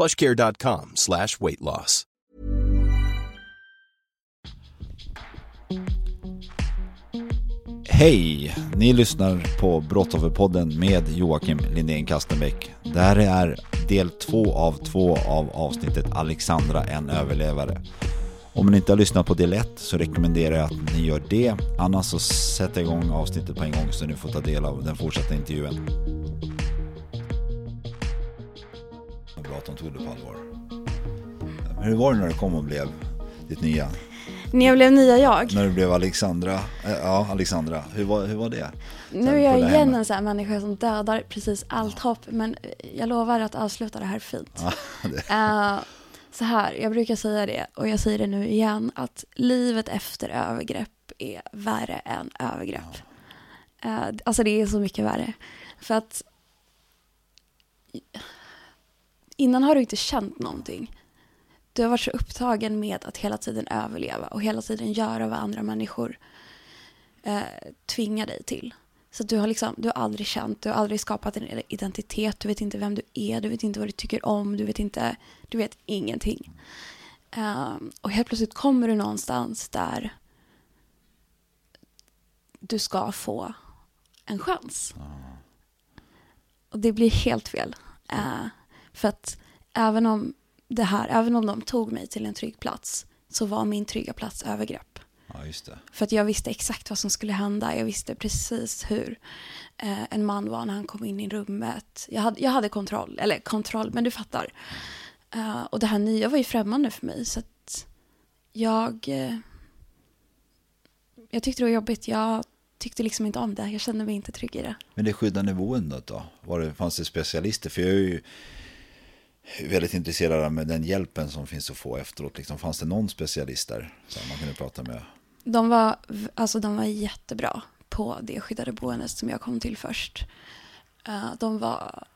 plushcare.com slash weight loss. Hej! Ni lyssnar på Brottsofferpodden med Joakim Lindén Kastenbäck. Det här är del två av två av avsnittet Alexandra, en överlevare. Om ni inte har lyssnat på del 1 så rekommenderar jag att ni gör det. Annars så sätt igång avsnittet på en gång så ni får ta del av den fortsatta intervjun. Att de tog det på allvar. Men hur var det när du kom och blev ditt nya? När jag blev nya jag. När du blev Alexandra? Eh, Ja, Alexandra. Hur var, hur var det? Nu är jag igen en sån här människa som dödar precis allt hopp. Men jag lovar att avsluta det här fint. Ja, det, Eh, så här, jag brukar säga det och jag säger det nu igen. Att livet efter övergrepp är värre än övergrepp. Eh, alltså det är så mycket värre. För att innan har du inte känt någonting. Du har varit så upptagen med att hela tiden överleva och hela tiden göra vad andra människor eh, tvingar dig till. Så du har, liksom, du har aldrig känt, du har aldrig skapat en identitet, du vet inte vem du är, du vet inte vad du tycker om, du vet inte, du vet ingenting. Ehm, och helt plötsligt kommer du någonstans där du ska få en chans. Och det blir helt fel. Eh, för att även om det här, även om de tog mig till en trygg plats så var min trygga plats övergrepp. ja, just det. För att jag visste exakt vad som skulle hända. Jag visste precis hur eh, en man var när han kom in i rummet. Jag hade, jag hade kontroll, eller kontroll, men du fattar. Eh, och det här nya var ju främmande för mig. Så att jag, eh, jag tyckte det var jobbigt. Jag tyckte liksom inte om det. Jag kände mig inte trygg i det. Men det skyddande boendet då? Var det, fanns det specialister? För jag är ju väldigt intresserad med den hjälpen som finns att få efteråt. Liksom, fanns det någon specialist där som man kunde prata med? De var, alltså, de var jättebra på det skyddade boendet som jag kom till först. Eh, de var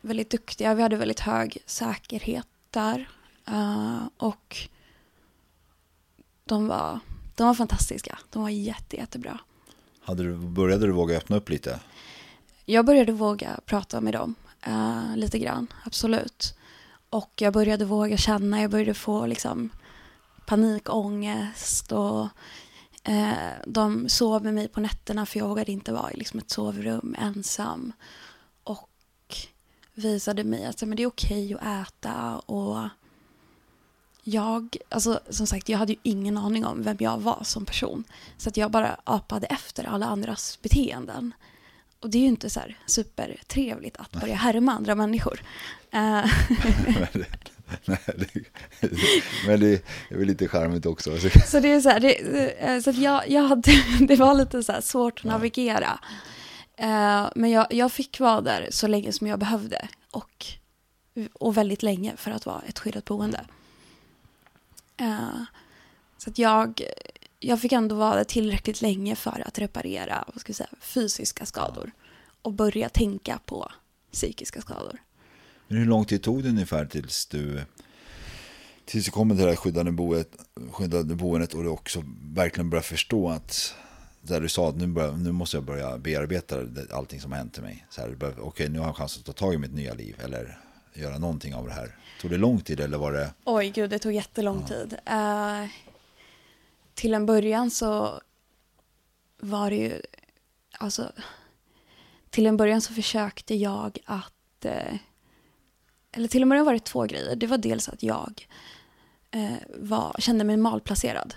väldigt duktiga. Vi hade väldigt hög säkerhet där. Eh, och de var, de var fantastiska. De var jätte, jättebra. Hade du, började du våga öppna upp lite? Jag började våga prata med dem Uh, lite grann, absolut. Och jag började våga känna, jag började få liksom panikångest och uh, de sov med mig på nätterna för jag vågade inte vara i liksom ett sovrum ensam. Och visade mig att men det är okej att äta och jag, alltså som sagt, jag hade ju ingen aning om vem jag var som person. Så att jag bara apade efter alla andras beteenden. Och det är ju inte så här supertrevligt att börja härma andra människor. Eh, Nej, det, men det är väl lite charmigt också. så det är så här, det, eh, så att jag, jag hade, det var lite så svårt att navigera. Eh, men jag, jag fick vara där så länge som jag behövde. Och, och väldigt länge för att vara ett skyddat boende. Så att jag, jag fick ändå vara tillräckligt länge för att reparera vad ska jag säga, fysiska skador. Och börja tänka på psykiska skador. Men hur lång tid tog det ungefär tills du tills du kommer till det här skyddade boendet, skyddade boendet och du också verkligen börjar förstå att där du sa att nu, börjar, nu måste jag börja bearbeta allting som har hänt till mig. Okej, nu har jag chans att ta tag i mitt nya liv eller göra någonting av det här. Tog det lång tid eller var det? Oj, gud, det tog jättelång tid. Eh, till en början så var det ju, alltså, till en början så försökte jag att, eh, eller till en början var det två grejer. Det var dels att jag eh, var, kände mig malplacerad.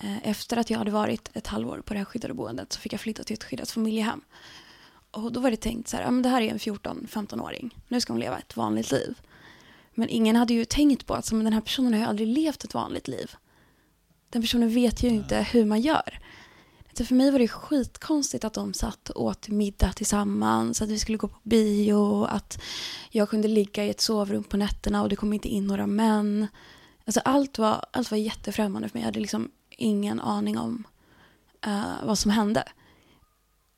Eh, efter att jag hade varit ett halvår på det här skyddade boendet så fick jag flytta till ett skyddat familjehem. Och då var det tänkt så här, ja, men det här är en 14-15-åring. Nu ska hon leva ett vanligt liv. Men ingen hade ju tänkt på att men den här personen har ju aldrig levt ett vanligt liv. Den personen vet ju inte hur man gör. Så för mig var det skitkonstigt att de satt och åt middag tillsammans, att vi skulle gå på bio, att jag kunde ligga i ett sovrum på nätterna och det kom inte in några män. Alltså allt var, allt var jättefrämmande för mig. Jag hade liksom ingen aning om uh, vad som hände.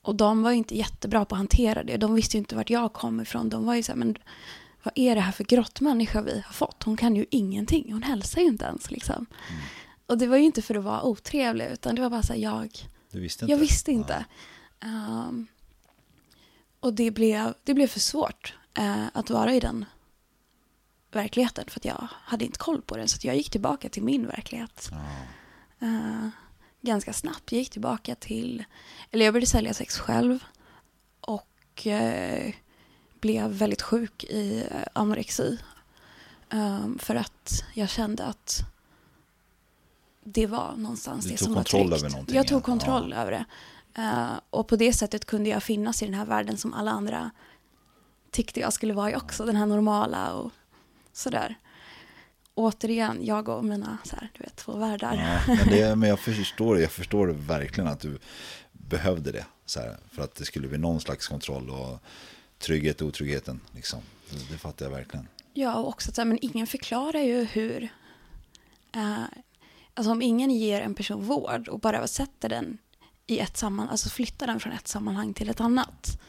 Och de var ju inte jättebra på att hantera det. De visste ju inte vart jag kom ifrån. De var ju så här, men vad är det här för grottmänniska vi har fått? Hon kan ju ingenting. Hon hälsar ju inte ens liksom. Och det var ju inte för att vara otrevlig, utan det var bara så här, jag... Du visste inte? Jag visste inte. Um, och det blev, det blev för svårt uh, att vara i den verkligheten, för att jag hade inte koll på den. Så jag gick tillbaka till min verklighet. Mm. Uh, ganska snabbt. Jag gick tillbaka till, eller jag började sälja sex själv. Och uh, blev väldigt sjuk i anorexi. Um, för att jag kände att det var någonstans du det som var tryggt. Över någonting? Jag tog kontroll ja. över det. Uh, och på det sättet kunde jag finnas i den här världen som alla andra tyckte jag skulle vara i också. Den här normala och sådär. Återigen, jag och mina så här, du vet, två världar. Ja, men, det, men jag förstår det. Jag förstår det verkligen att du behövde det. Så här, för att det skulle bli någon slags kontroll och trygghet och otryggheten. Liksom. Det, det fattar jag verkligen. Ja, och också att men ingen förklarar ju hur... Uh, alltså om ingen ger en person vård och bara sätter den i ett sammanhang, alltså flyttar den från ett sammanhang till ett annat.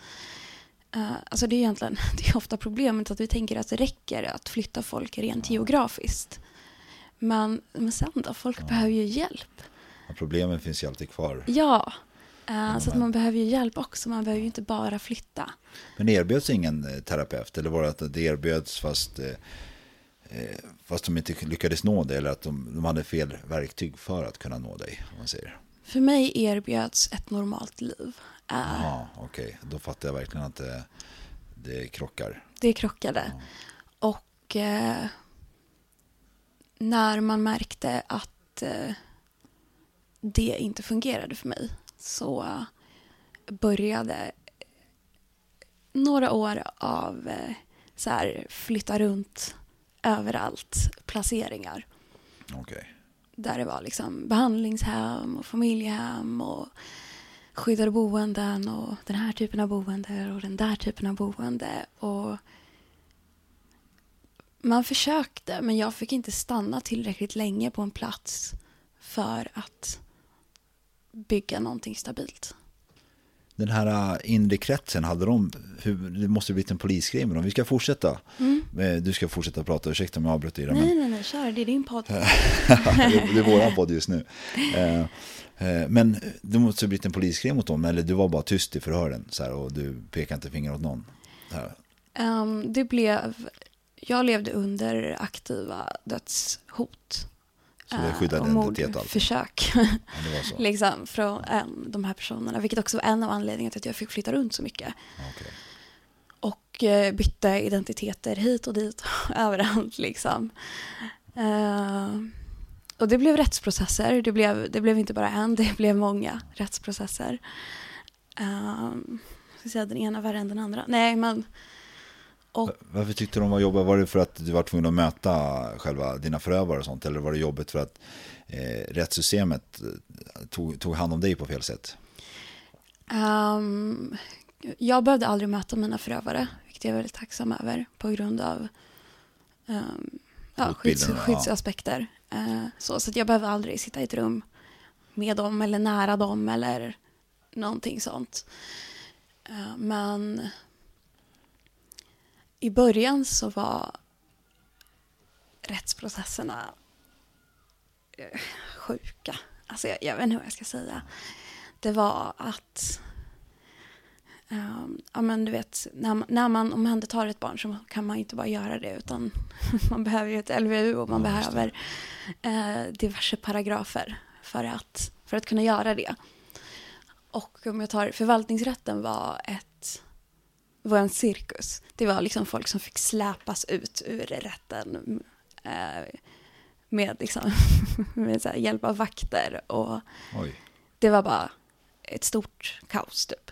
Uh, alltså det är egentligen, det är ofta problemet att vi tänker att det räcker att flytta folk rent geografiskt. Men, men sen då, folk ja. behöver ju hjälp. Ja, problemen finns ju alltid kvar. Ja, uh, så att man behöver ju hjälp också, man behöver ju inte bara flytta. Men erbjöds ingen eh, terapeut eller var det att det erbjöds fast, fast de inte lyckades nå dig eller att de, de hade fel verktyg för att kunna nå dig? Om man säger. För mig erbjöds ett normalt liv. Ja, okej. Okay. Då fattar jag verkligen att det, det krockar. Det krockade. Ja. Och eh, när man märkte att eh, det inte fungerade för mig så började några år av eh, så här, flytta runt överallt placeringar. Okay. Där det var liksom behandlingshem och familjehem och skyddade boenden och den här typen av boende och den där typen av boende. Och man försökte, men jag fick inte stanna tillräckligt länge på en plats för att bygga någonting stabilt den här äh, inre kretsen, hade de, det måste blivit en polisgrej med dem. Vi ska fortsätta. Mm. Du ska fortsätta prata, ursäkta om jag avbröt dig. Nej, men... nej, nej, kör, det är din podd. det är våran podd just nu. Eh, eh, men det måste blivit en polisgrej mot dem, eller du var bara tyst i förhören så här, och du pekade inte finger åt någon? Um, det blev, jag levde under aktiva dödshot. Så det skyddade uh, identitet alltså? försök. Ja, liksom från en, de här personerna. Vilket också var en av anledningarna till att jag fick flytta runt så mycket. Okay. Och uh, bytte identiteter hit och dit, överallt liksom. Uh, och det blev rättsprocesser. Det blev, det blev inte bara en, det blev många rättsprocesser. Uh, ska säga den ena värre än den andra. Nej, men och, Varför tyckte de var jobbigt? Var det för att du var tvungen att möta själva dina förövare och sånt? Eller var det jobbigt för att eh, rättssystemet eh, tog, tog hand om dig på fel sätt? Um, jag behövde aldrig möta mina förövare, vilket jag är väldigt tacksam över på grund av um, ja, skydds, skyddsaspekter. Uh, så så jag behövde aldrig sitta i ett rum med dem eller nära dem eller någonting sånt. Uh, men i början så var rättsprocesserna eh, sjuka. Alltså jag, jag vet inte hur jag ska säga. Det var att Um, ja, men du vet, när, när man omhändertar ett barn så kan man inte bara göra det utan man behöver ju ett LVU och man ja, behöver uh, diverse paragrafer för att, för att kunna göra det. Och om jag tar förvaltningsrätten var ett en cirkus. Det var liksom folk som fick släpas ut ur rätten. Eh, med, liksom, med så hjälp av vakter. Och Oj. det var bara ett stort kaos typ.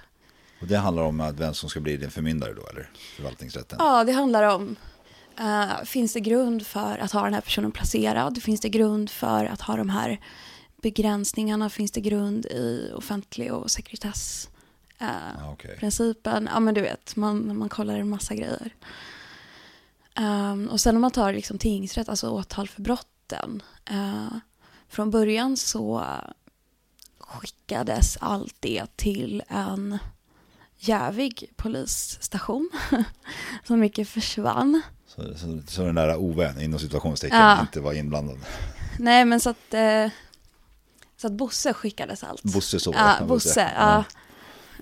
Och det handlar om att vem som ska bli din förmyndare då, eller? Förvaltningsrätten? Ja, det handlar om, eh, finns det grund för att ha den här personen placerad? Finns det grund för att ha de här begränsningarna? Finns det grund i offentlig och sekretess? Eh, Ja, okej. principen, ja men du vet, man, man kollar en massa grejer. Ehm, och sen om man tar liksom tingsrätt, alltså åtal för brotten. eh, från början så skickades allt det till en jävig polisstation som mycket försvann. Så, så, så den där Ove, inom situationstecken, Ja. inte var inblandad. Nej men så att, eh, så att Bosse skickades allt. Bosse så. Ja, Bosse. Ja.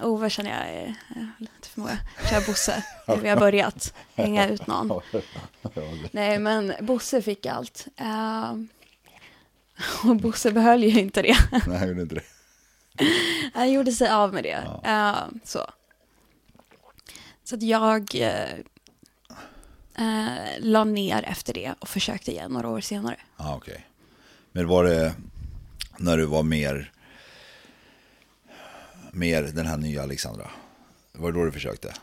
Ove känner jag är är lite för många. Kör Bosse. Vi har börjat hänga ut någon. Nej, men Bosse fick allt. Eh, och Bosse behöll ju inte det. Nej, jag gjorde inte det. Han gjorde sig av med det. Eh, så. så att jag eh, eh, la ner efter det och försökte igen några år senare. Ja, okej. Men var det när du var mer, mer den här nya Alexandra? Var det då du försökte?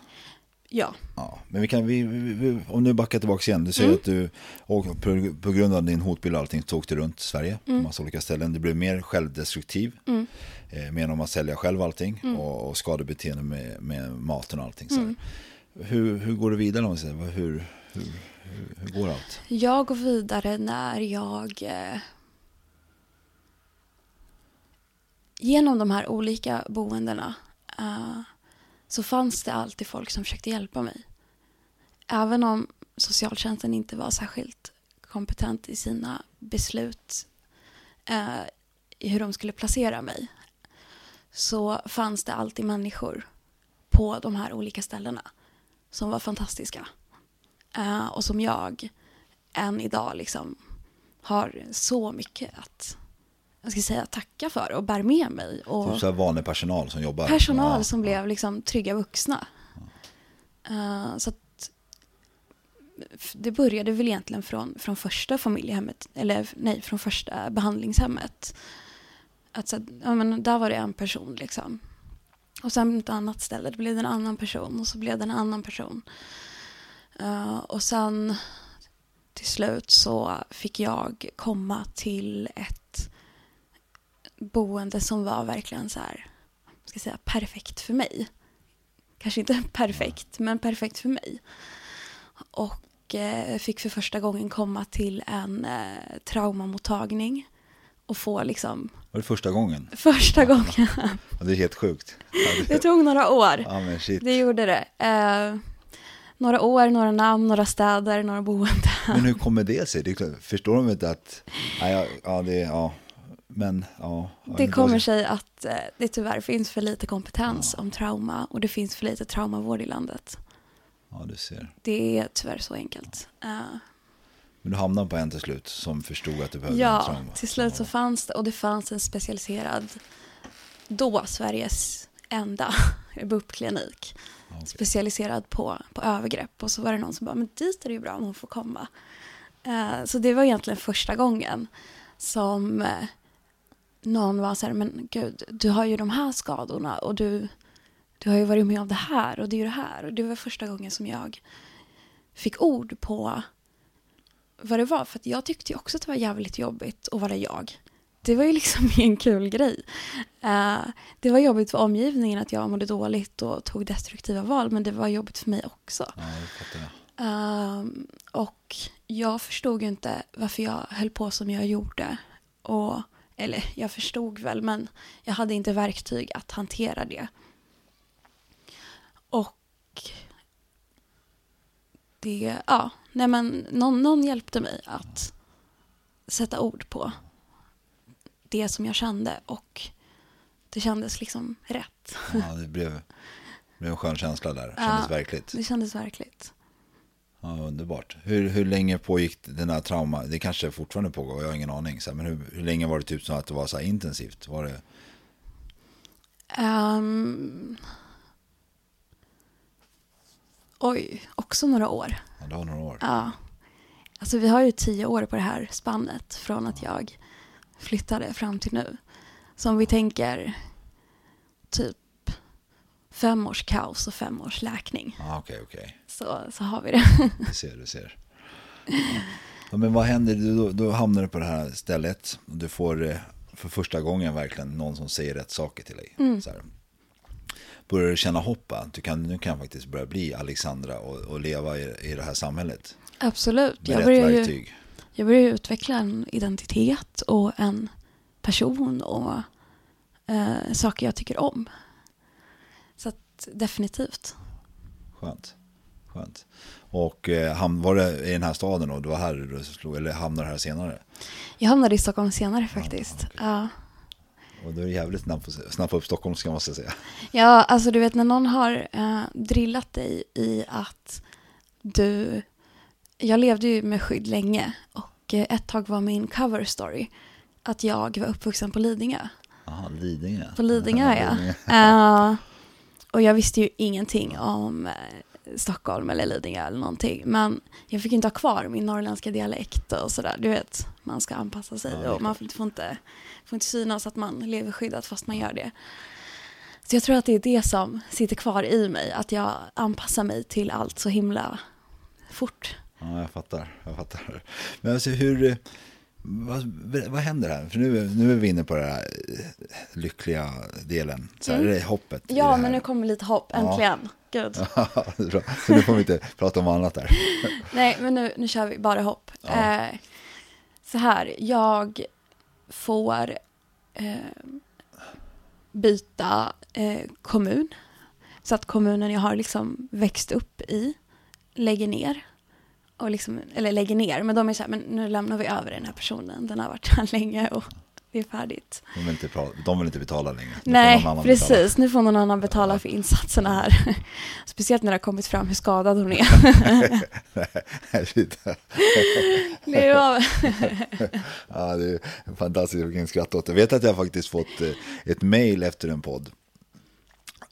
Ja, Ja, men vi kan, vi, vi, vi, om du backar tillbaka igen. Du säger Mm. att du, och på, på grund av din hotbild och allting, så åkte runt Sverige på Mm. massa olika ställen. Du blev mer självdestruktiv. Eh, mer om att sälja själv allting Mm. och, och skadebeteende med, med maten och allting. Så här. hur, hur går du vidare? Om? Hur, hur, hur, hur går allt? Jag går vidare när jag eh, genom de här olika boendena uh, så fanns det alltid folk som försökte hjälpa mig. Även om socialtjänsten inte var särskilt kompetent i sina beslut uh, i hur de skulle placera mig så fanns det alltid människor på de här olika ställena som var fantastiska. Uh, och som jag än idag liksom har så mycket att jag ska säga, tacka för och bär med mig. Och Typ så här vanlig personal som jobbar? personal Ja, som blev liksom trygga vuxna. Eh, så att det började väl egentligen från, från första familjehemmet, eller nej, från första behandlingshemmet. Att så, att, ja, men där var det en person liksom. Och sen ett annat ställe, det blev en annan person och så blev det en annan person. Eh, och sen till slut så fick jag komma till ett boende som var verkligen så här, ska säga, perfekt för mig. Kanske inte perfekt, men perfekt för mig. Och eh, fick för första gången komma till en eh, traumamottagning och få liksom Var det första gången? första gången. Ja, det är helt sjukt. Ja, Det tog några år. ja men shit. Det gjorde det. Eh, några år, några namn, några städer, några boenden. Men hur kommer det sig? Det klart, förstår de inte att, ja, ja det, ja, men, ja. ja, Det kommer sig att eh, det tyvärr finns för lite kompetens om trauma och det finns för lite traumavård i landet. Ja, du ser. Det är tyvärr så enkelt. Eh, Men du hamnade på en till slut som förstod att du behövde en ja, trauma. till slut så fanns det och det fanns en specialiserad, då Sveriges enda BUP-klinik. okej. Specialiserad på, på övergrepp och så var det någon som bara, men dit är det ju bra om hon får komma. Eh, så det var egentligen första gången som eh, någon var så här, men gud, du har ju de här skadorna och du, du har ju varit med om det här och det är ju det här. Och det var första gången som jag fick ord på vad det var. För att jag tyckte ju också att det var jävligt jobbigt att vara jag. Det var ju liksom en kul grej. Eh, det var jobbigt för omgivningen att jag mådde dåligt och tog destruktiva val, men det var jobbigt för mig också. Ja, jag. Ehm, och jag förstod ju inte varför jag höll på som jag gjorde. Och, eller jag förstod väl, men jag hade inte verktyg att hantera det. Och det, ja, nej men någon, någon hjälpte mig att sätta ord på det som jag kände och det kändes liksom rätt. Ja, det blev, blev en skön känsla där. Kändes Ja. verkligt. Det kändes verkligt. Ja, underbart. Hur, hur länge pågick den här trauma? Det kanske fortfarande pågår, jag har ingen aning. Så men hur, hur länge var det typ så att det var så här intensivt? Var det, Ehm, oj, också några år. ja, det var några år. Ja. Alltså vi har ju tio år på det här spannet från att jag flyttade fram till nu. Så om vi tänker typ fem års kaos och fem års läkning. Ja, okej, okej. Så, så har vi det. Du ser, du ser. Ja, men vad händer? Du, då, då hamnar du på det här stället och du får eh, för första gången verkligen någon som säger rätt saker till dig. Mm. Så här. Börjar du känna hopp? att Du kan, nu kan jag faktiskt börja bli Alexandra och, och leva i, i det här samhället. Absolut. Med Jag rätt börjar, ju, jag börjar utveckla en identitet och en person och eh, saker jag tycker om. Definitivt. Skönt. Skönt. Och eh, ham- var det i den här staden då? Du var här du slog, eller hamnade här senare? Jag hamnade i Stockholm senare faktiskt. okej. Ja. Och då är det jävligt snabbt att snappa upp stockholmska måste jag säga. Ja, alltså du vet när någon har eh, drillat dig i att du... Jag levde ju med skydd länge och eh, ett tag var min cover story att jag var uppvuxen på Lidingö. Jaha, Lidingö. På Lidingö, ja. Lidingö. Och jag visste ju ingenting om eh, Stockholm eller Lidingö eller någonting. Men jag fick inte ha kvar min norrländska dialekt och sådär. Du vet, man ska anpassa sig Ja, och man får inte, får, inte, får inte synas att man lever skyddat fast man gör det. Så jag tror att det är det som sitter kvar i mig. Att jag anpassar mig till allt så himla fort. Ja, jag fattar. Jag fattar. Men alltså hur... Vad, vad händer här? För nu, nu är vi inne på den här eh, lyckliga delen. Så här, Mm. är det hoppet. Ja, det men här? nu kommer lite hopp, Ja. äntligen. Gud. Är bra. Så nu får vi inte prata om annat där. Nej, men nu, nu kör vi bara hopp. Ja. Eh, så här, jag får eh, byta eh, kommun. Så att kommunen jag har liksom växt upp i lägger ner. Och liksom, eller lägger ner, men de är så här, men nu lämnar vi över den här personen. Den har varit här länge och det är färdigt. De vill inte, de vill inte betala längre. Nu Nej, precis. Nu får någon annan betala för insatserna här. Speciellt när det har kommit fram hur skadad hon är. Betala. det var... ja, det är fantastiskt, jag kan skratta åt det. Jag vet att jag faktiskt fått eh, ett mail efter en podd.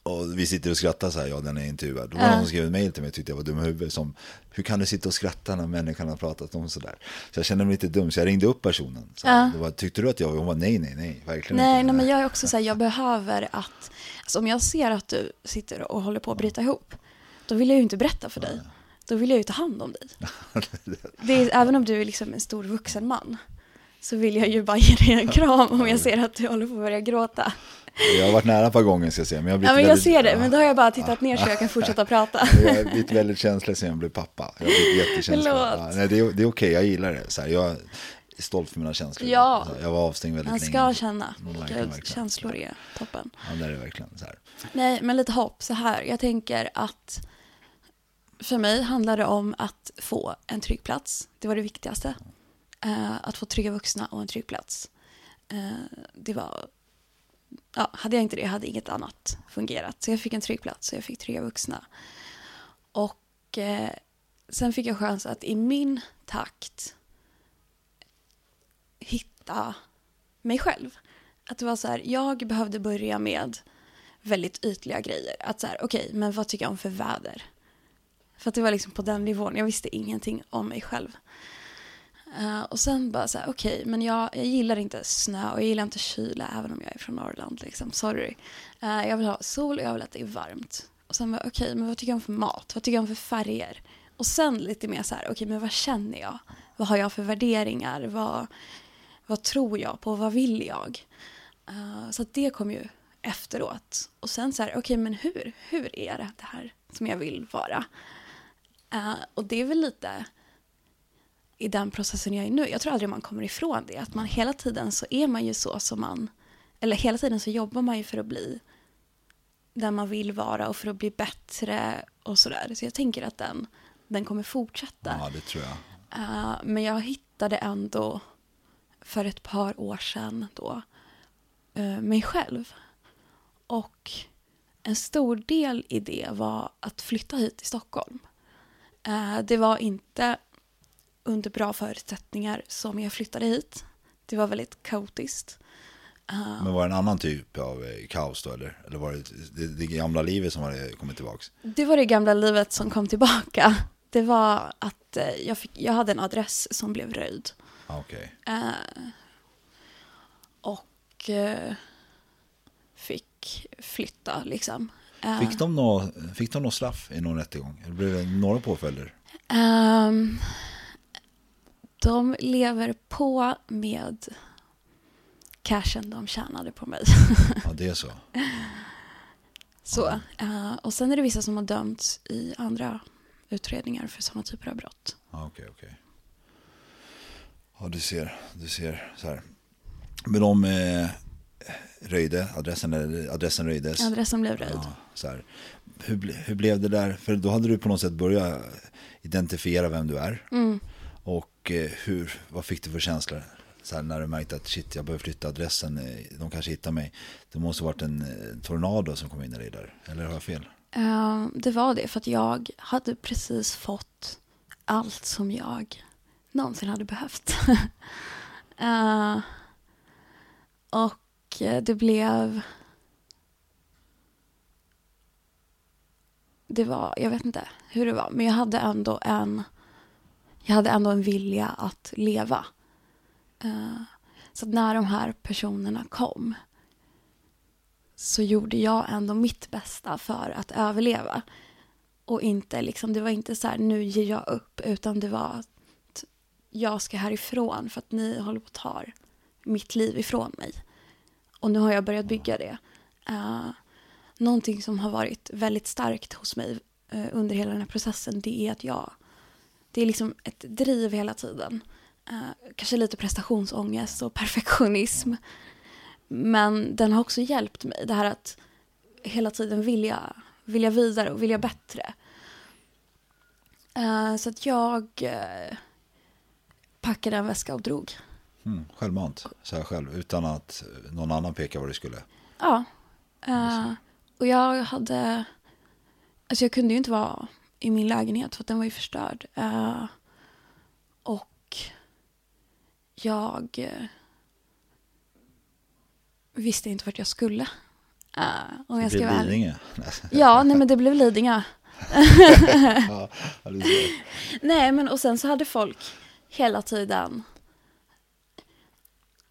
Och vi sitter och skrattar så här, ja den är intervjuad. Då var det Ja. någon som skrev ett mail till mig och tyckte jag var dum i huvudet. Som, hur kan du sitta och skratta när människan har pratat om sådär? Så jag kände mig lite dum, så jag ringde upp personen. Så här, Ja. det var, Tyckte du att jag var, hon var nej, nej, nej, verkligen Nej, inte. nej, men jag är också så här, jag behöver att, alltså om jag ser att du sitter och håller på att bryta ihop, då vill jag ju inte berätta för dig. Då vill jag ju ta hand om dig. Är, även om du är liksom en stor vuxen man, så vill jag ju bara ge dig en kram om jag ser att du håller på att börja gråta. Jag har varit nära ett par gånger ska jag säga. Men jag, Ja, men jag väldigt- ser det, men då har jag bara tittat ner så jag kan fortsätta prata. Jag har blivit väldigt känslig sen jag blev pappa. Jag har blivit jättekänslig. Ja, nej, det är, det är okej, jag gillar det. Så här, jag är stolt för mina känslor. Ja. Så jag var avstängd väldigt Man länge. ska känna. Mm, verkligen, känslor är toppen. Ja, det är det verkligen. Så här. Nej, men lite hopp så här. Jag tänker att för mig handlar det om att få en trygg plats. Det var det viktigaste. Eh, att få trygga vuxna och en trygg plats. Eh, det var... Ja, hade jag inte det hade inget annat fungerat. Så jag fick en trygg plats och jag fick trygga vuxna. Och eh, sen fick jag chans att i min takt hitta mig själv. Att det var så här, jag behövde börja med väldigt ytliga grejer. Att så här, okej, men vad tycker jag om för väder? För att det var liksom på den nivån, jag visste ingenting om mig själv. Uh, och sen bara så här, okej, men jag, jag gillar inte snö och jag gillar inte kyla även om jag är från Norrland, liksom, sorry. Uh, jag vill ha sol och jag vill att det är varmt. Och sen bara, okej, men vad tycker jag om för mat? Vad tycker jag om för färger? Och sen lite mer så här, okej, men vad känner jag? Vad har jag för värderingar? Vad, vad tror jag på? Vad vill jag? Uh, så att det kom ju efteråt. Och sen så här, okej men hur? Hur är det, det här som jag vill vara? Och det är väl lite i den processen jag är nu. Jag tror aldrig man kommer ifrån det. Att man hela tiden så är man ju så som man, eller hela tiden så jobbar man ju för att bli där man vill vara och för att bli bättre och sådär. Så jag tänker att den, den kommer fortsätta. Ja, det tror jag. Eh, men jag hittade ändå för ett par år sedan då eh, mig själv. Och en stor del i det var att flytta hit till Stockholm. Eh, det var inte under bra förutsättningar som jag flyttade hit. Det var väldigt kaotiskt. Eh, Men var det en annan typ av eh, kaos då eller? Eller var det det, det gamla livet som hade kommit tillbaks? det var det gamla livet som kom tillbaka. det var att eh, jag, fick, jag hade en adress som blev röjd. Ah, Okej. Eh, och fick flytta liksom. Eh, Fick de något straff i någon rättegång? Eller blev det några påföljder? ehm, de lever på med cashen de tjänade på mig. Ja, det är så. Så, eh, och sen är det vissa som har dömts i andra utredningar för sådana typer av brott. Ja, okej, okej. Ja, du ser, du ser så här. Men de eh, röjde, adressen, adressen röjdes. Adressen blev röjd. Ja, så här. Hur, hur blev det där? För då hade du på något sätt börjat identifiera vem du är. Mm. Och och eh, hur, vad fick du för känslor? Så här, när du märkte att shit, jag behöver flytta adressen, eh, de kanske hittar mig. Det måste ha varit en eh, tornado som kom in i dig där, eller har jag fel? Uh, det var det, för att jag hade precis fått allt som jag någonsin hade behövt. uh, och det blev... Det var, jag vet inte hur det var, men jag hade ändå en, jag hade ändå en vilja att leva. Uh, så att när de här personerna kom så gjorde jag ändå mitt bästa för att överleva. Och inte liksom, det var inte så här, nu ger jag upp, utan det var att jag ska härifrån för att ni håller på att ta mitt liv ifrån mig. Och nu har jag börjat bygga det. Uh, någonting som har varit väldigt starkt hos mig uh, under hela den här processen, det är att jag, det är liksom ett driv hela tiden. Uh, kanske lite prestationsångest och perfektionism. Men den har också hjälpt mig. Det här att hela tiden vilja, vilja vidare och vilja bättre. Eh, så att jag uh, packade en väska och drog. Mm, självmant, så här själv, utan att någon annan pekar vad du skulle. Ja. Uh, och jag hade... Alltså jag kunde ju inte vara i min lägenhet för att den var ju förstörd. och jag visste inte vart jag skulle. Uh, om det jag ska blev. Lidingö. Ja, nej men det blev Lidingö. ja. Nej, men och sen så hade folk hela tiden...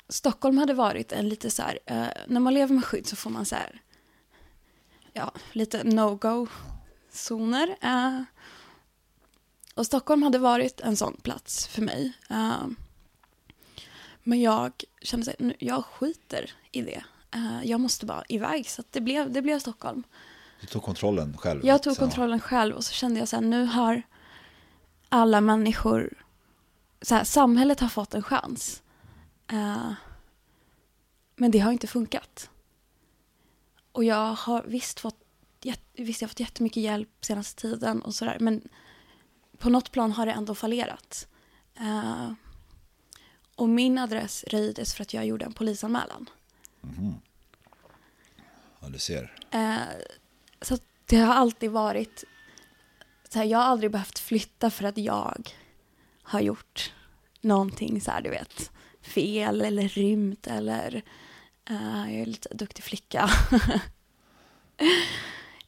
Stockholm hade varit en lite så här... eh, när man lever med skydd så får man så här... Ja, lite no-go-zoner. eh. och Stockholm hade varit en sån plats för mig. eh. men jag kände nu- jag skiter i det. Eh, jag måste bara iväg, så att det, blev, det blev Stockholm. Du tog kontrollen själv. Jag tog Så, kontrollen själv och så kände jag så här, nu har alla människor, så här, samhället har fått en chans. Men det har inte funkat. Och jag har visst fått, jätt- visst jag har fått jättemycket hjälp senaste tiden och sådär, men på något plan har det ändå fallerat. Eh, och min adress röjdes för att jag gjorde en polisanmälan. Ja, du ser. Eh, så det har alltid varit... Så här, jag har aldrig behövt flytta för att jag har gjort någonting så här, du vet, fel eller rymt eller... eh, jag är lite duktig flicka.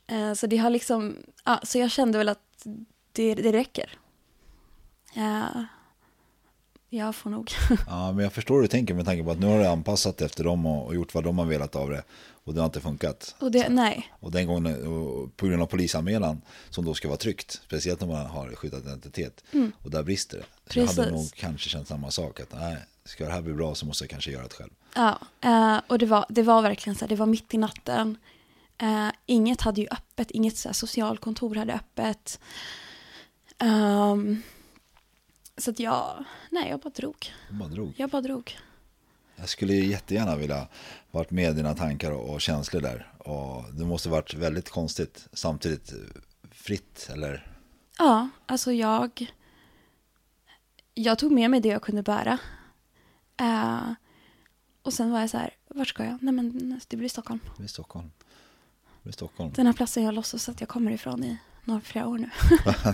Eh, så det har liksom... Ja, så jag kände väl att det, det räcker. Eh, jag får nog. Ja, men jag förstår hur du tänker med tanke på att nu har du anpassat efter dem och, och gjort vad de har velat av det. Och det har inte funkat. Och det, nej, Och den gången, och på grund av polisanmälan, som då ska vara tryckt, speciellt om man har skyddad identitet, och där brister det. Så jag hade Mm. Precis. nog kanske känt samma sak, att nej, ska det här bli bra så måste jag kanske göra det själv. Ja, eh, och det var, det var verkligen så här, det var mitt i natten. Eh, inget hade ju öppet, inget så här, socialkontor hade öppet. Ehm, så att jag, nej jag bara drog. Jag bara drog. Jag bara drog. Jag skulle jättegärna vilja varit med i dina tankar och, och känslor där. Och det måste varit väldigt konstigt, samtidigt fritt, eller? Ja, alltså jag, jag tog med mig det jag kunde bära. Eh, och sen var jag så här, vart ska jag? Nej men det blir Stockholm. Det blir Stockholm. Blir Stockholm. Den här platsen jag låtsas att jag kommer ifrån i några, flera år nu.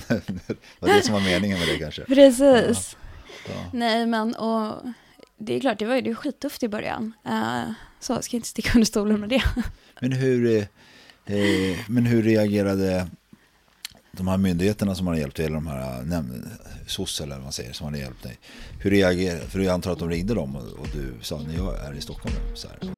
det var det som var meningen med det kanske. Precis. Ja. Nej, men och det är klart, det var ju det var skittufft i början. Uh, så jag ska inte sticka under stolen med det. Men hur, eh, eh, men hur reagerade de här myndigheterna som har hjälpt dig, eller de här näm- SOS eller vad man säger, som har hjälpt dig. Hur reagerar För jag antar att de ringde dem och, och du sa, när jag är i Stockholm. Så här.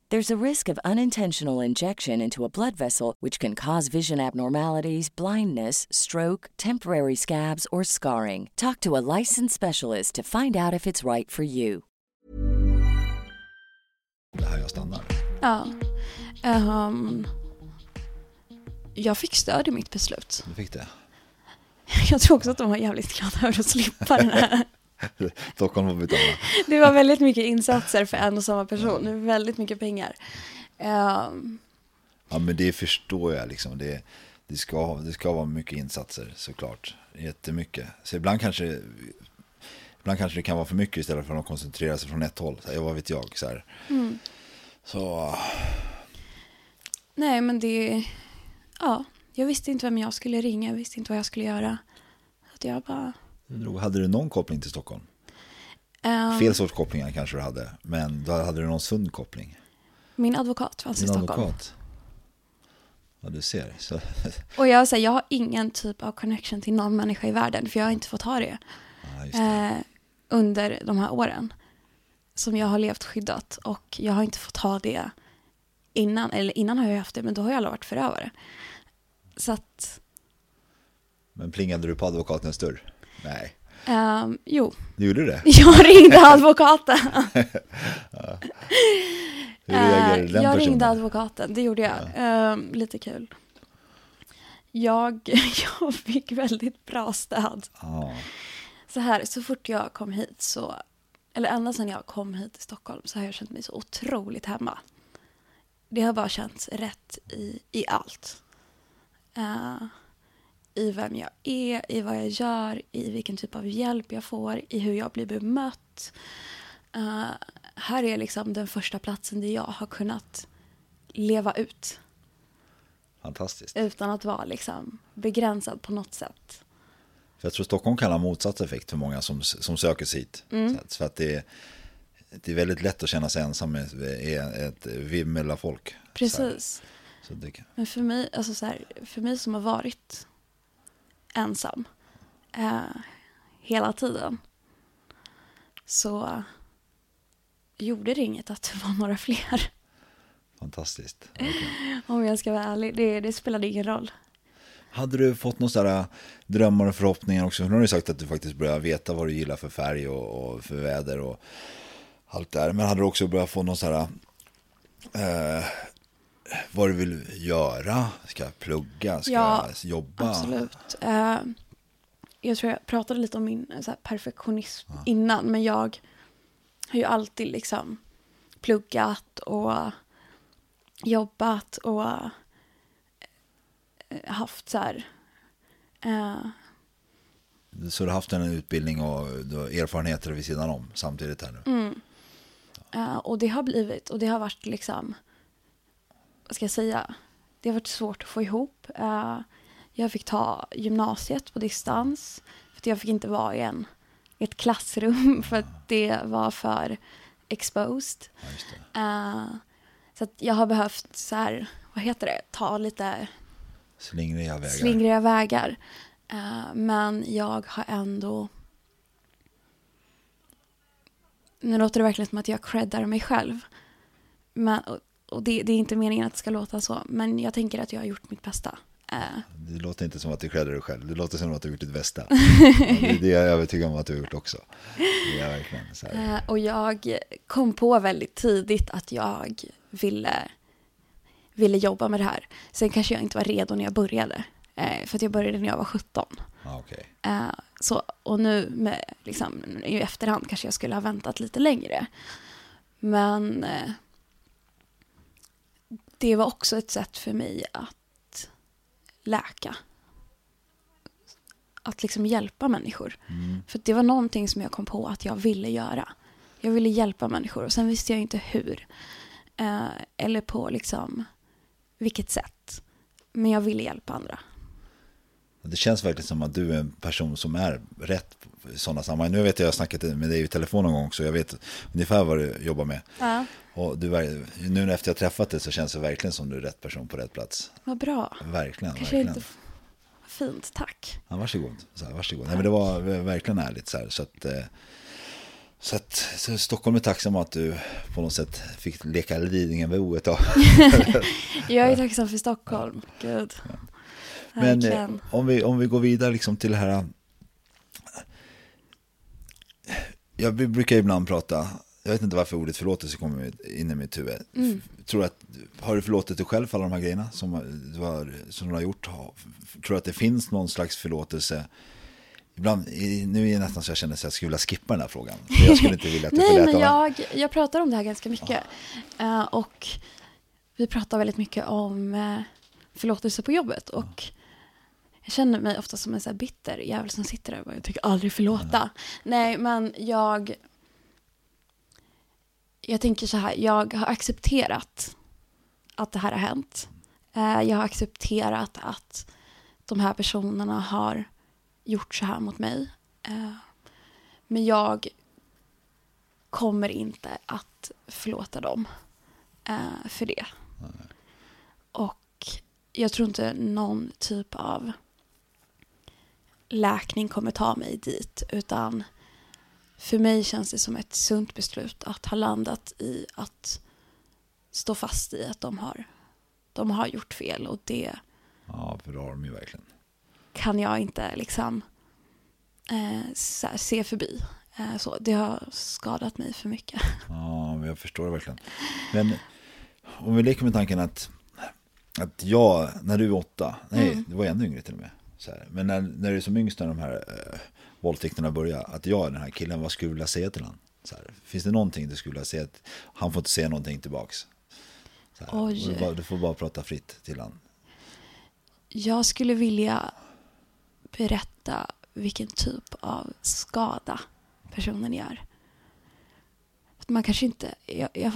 There's a risk of unintentional injection into a blood vessel, which can cause vision abnormalities, blindness, stroke, temporary scabs, or scarring. Talk to a licensed specialist to find out if it's right for you. Det här jag stannar. Ja. Ehm, jag fick stöd i mitt beslut. Du fick det. Jag tror också att de var jävligt glada över att slippa den här. Stockholm får betala. Det var väldigt mycket insatser för en och samma person. Väldigt mycket pengar. Ehm, Ja men det förstår jag liksom. Det, det, ska, det ska vara mycket insatser såklart. Jättemycket. Så ibland kanske, ibland kanske det kan vara för mycket istället för att de koncentrerar sig från ett håll. Så här, vad vet jag. Så, här. så nej, men det... Ja, jag visste inte vem jag skulle ringa. Jag visste inte vad jag skulle göra. Att jag bara... hade du någon koppling till Stockholm? ehm, Fel sorts kopplingar kanske du hade. Men då hade du någon sund koppling. Min advokat fanns i Din Stockholm. advokat. Ja du ser. Så, Och jag, säger, jag har ingen typ av connection till någon människa i världen. För jag har inte fått ha det. just det. eh, under de här åren som jag har levt skyddat och jag har inte fått ha det innan, eller innan har jag haft det men då har jag aldrig varit förövare. Så att, Men plingade du på advokatens dörr? Nej. ehm, jo, Du gjorde det? jag ringde advokaten. Hur reagerade Eh, den jag personen? ringde advokaten, det gjorde jag. Ehm, lite kul. Jag, jag fick väldigt bra stöd. Ja. Så här, så fort jag kom hit så, eller ända sedan jag kom hit till Stockholm så har jag känt mig så otroligt hemma. Det har bara känts rätt i, i allt. Eh, I vem jag är, i vad jag gör, i vilken typ av hjälp jag får, i hur jag blir bemött. Eh, här är liksom den första platsen där jag har kunnat leva ut Fantastiskt. utan att vara liksom begränsad på något sätt. För jag tror Stockholm kan ha motsatt effekt för många som, som söker sig hit. Mm. Så att, för att det är, det är väldigt lätt att känna sig ensam med ett vimmel av folk. Så. Precis. så det, kan- Men för mig, alltså så här, för mig som har varit ensam eh, hela tiden så gjorde det inget att det var några fler. fantastiskt. Verkligen. Om jag ska vara ärlig. Det, det spelade ingen roll. Hade du fått några sådana drömmar och förhoppningar också? Nu har du sagt att du faktiskt börjar veta vad du gillar för färg och, och för väder och allt det där. Men hade du också börjat få någon sådana eh, vad du vill göra? Ska jag plugga? Ska Ja, jag jobba? Absolut. Eh, jag tror jag pratade lite om min här, perfektionism innan. Men jag har ju alltid liksom pluggat och jobbat och eh, haft så här... eh, Så du har haft en utbildning och erfarenheter vid sidan om samtidigt här nu? Eh, och det har blivit, och det har varit liksom, vad ska jag säga, det har varit svårt att få ihop. Eh, jag fick ta gymnasiet på distans, för att jag fick inte vara i, en, i ett klassrum, för att det var för exposed. Ja. Eh, Så jag har behövt så här, vad heter det, ta lite Slingriga vägar. slingriga vägar. Eh, men jag har ändå... Nu låter det verkligen som att jag creddar mig själv. Men, och det, det är inte meningen att det ska låta så. Men jag tänker att jag har gjort mitt bästa. Eh, Det låter inte som att du creddar dig själv. Det låter som att du har gjort ditt bästa. det, det är jag övertygad om att du har gjort också. Det är verkligen så här. Eh, och jag kom på väldigt tidigt att jag ville, ville jobba med det här. Sen kanske jag inte var redo när jag började. Eh, för att jag började när jag var 17. Ja, okej. Eh, så, och nu med, liksom, i efterhand kanske jag skulle ha väntat lite längre. Men det var också ett sätt för mig att läka. Att liksom hjälpa människor. För det var någonting som jag kom på att jag ville göra. Jag ville hjälpa människor och sen visste jag inte hur. Eh, eller på liksom vilket sätt. Men jag ville hjälpa andra. Det känns verkligen som att du är en person som är rätt i sådana sammanhang. Nu vet jag, jag har snackat med dig i telefon någon gång så jag vet ungefär vad du jobbar med. Ja. Och du, nu efter jag träffat dig så känns det verkligen som du är rätt person på rätt plats. Vad bra. Verkligen, Kanske verkligen. inte... Fint, tack. Ja, varsågod. Så här, varsågod. Nej, men det var verkligen ärligt. Så, här, så, att, eh, så att så Stockholm är tacksam att du på något sätt fick leka Lidingöbo ett tag. Jag är tacksam för Stockholm. Gud. Men eh, om vi, om vi går vidare liksom till det här. Jag vi brukar ibland prata, jag vet inte varför ordet förlåtelse kommer in i mitt huvud. Mm. Tror att, har du förlåtit dig själv för alla de här grejerna som du har, som du har gjort? Tror du att det finns någon slags förlåtelse? Ibland, nu är det nästan så jag känner att jag skulle vilja skippa den här frågan. För jag skulle inte vilja att du Nej, men jag, jag pratar om det här ganska mycket. Eh, och vi pratar väldigt mycket om uh, förlåtelse på jobbet. Och jag känner mig ofta som en så här bitter jävel som sitter där och bara, jag tycker aldrig förlåta. Nej, men jag... Jag tänker så här, jag har accepterat att det här har hänt. Eh, jag har accepterat att de här personerna har gjort så här mot mig. Eh, men jag kommer inte att förlåta dem eh, för det. Och jag tror inte någon typ av läkning kommer ta mig dit. Utan för mig känns det som ett sunt beslut att ha landat i att stå fast i att de har, de har gjort fel. Och det Ja, för det har de ju verkligen. kan jag inte liksom eh, här, se förbi. Eh, så, det har skadat mig för mycket. Ja, men jag förstår det verkligen. Men om vi leker med tanken att, att jag, när du är åtta, nej, Mm. du var ännu yngre till och med. Här. Men när, när du är som yngst när de här äh, våldtäkterna börjar, att jag är den här killen, vad skulle du vilja säga till honom? Så här. Finns det någonting du skulle vilja säga? Att han får inte säga någonting tillbaks. Så här. Du, bara, du får bara prata fritt till honom. Jag skulle vilja berätta vilken typ av skada personen gör. Att Man kanske inte, jag, jag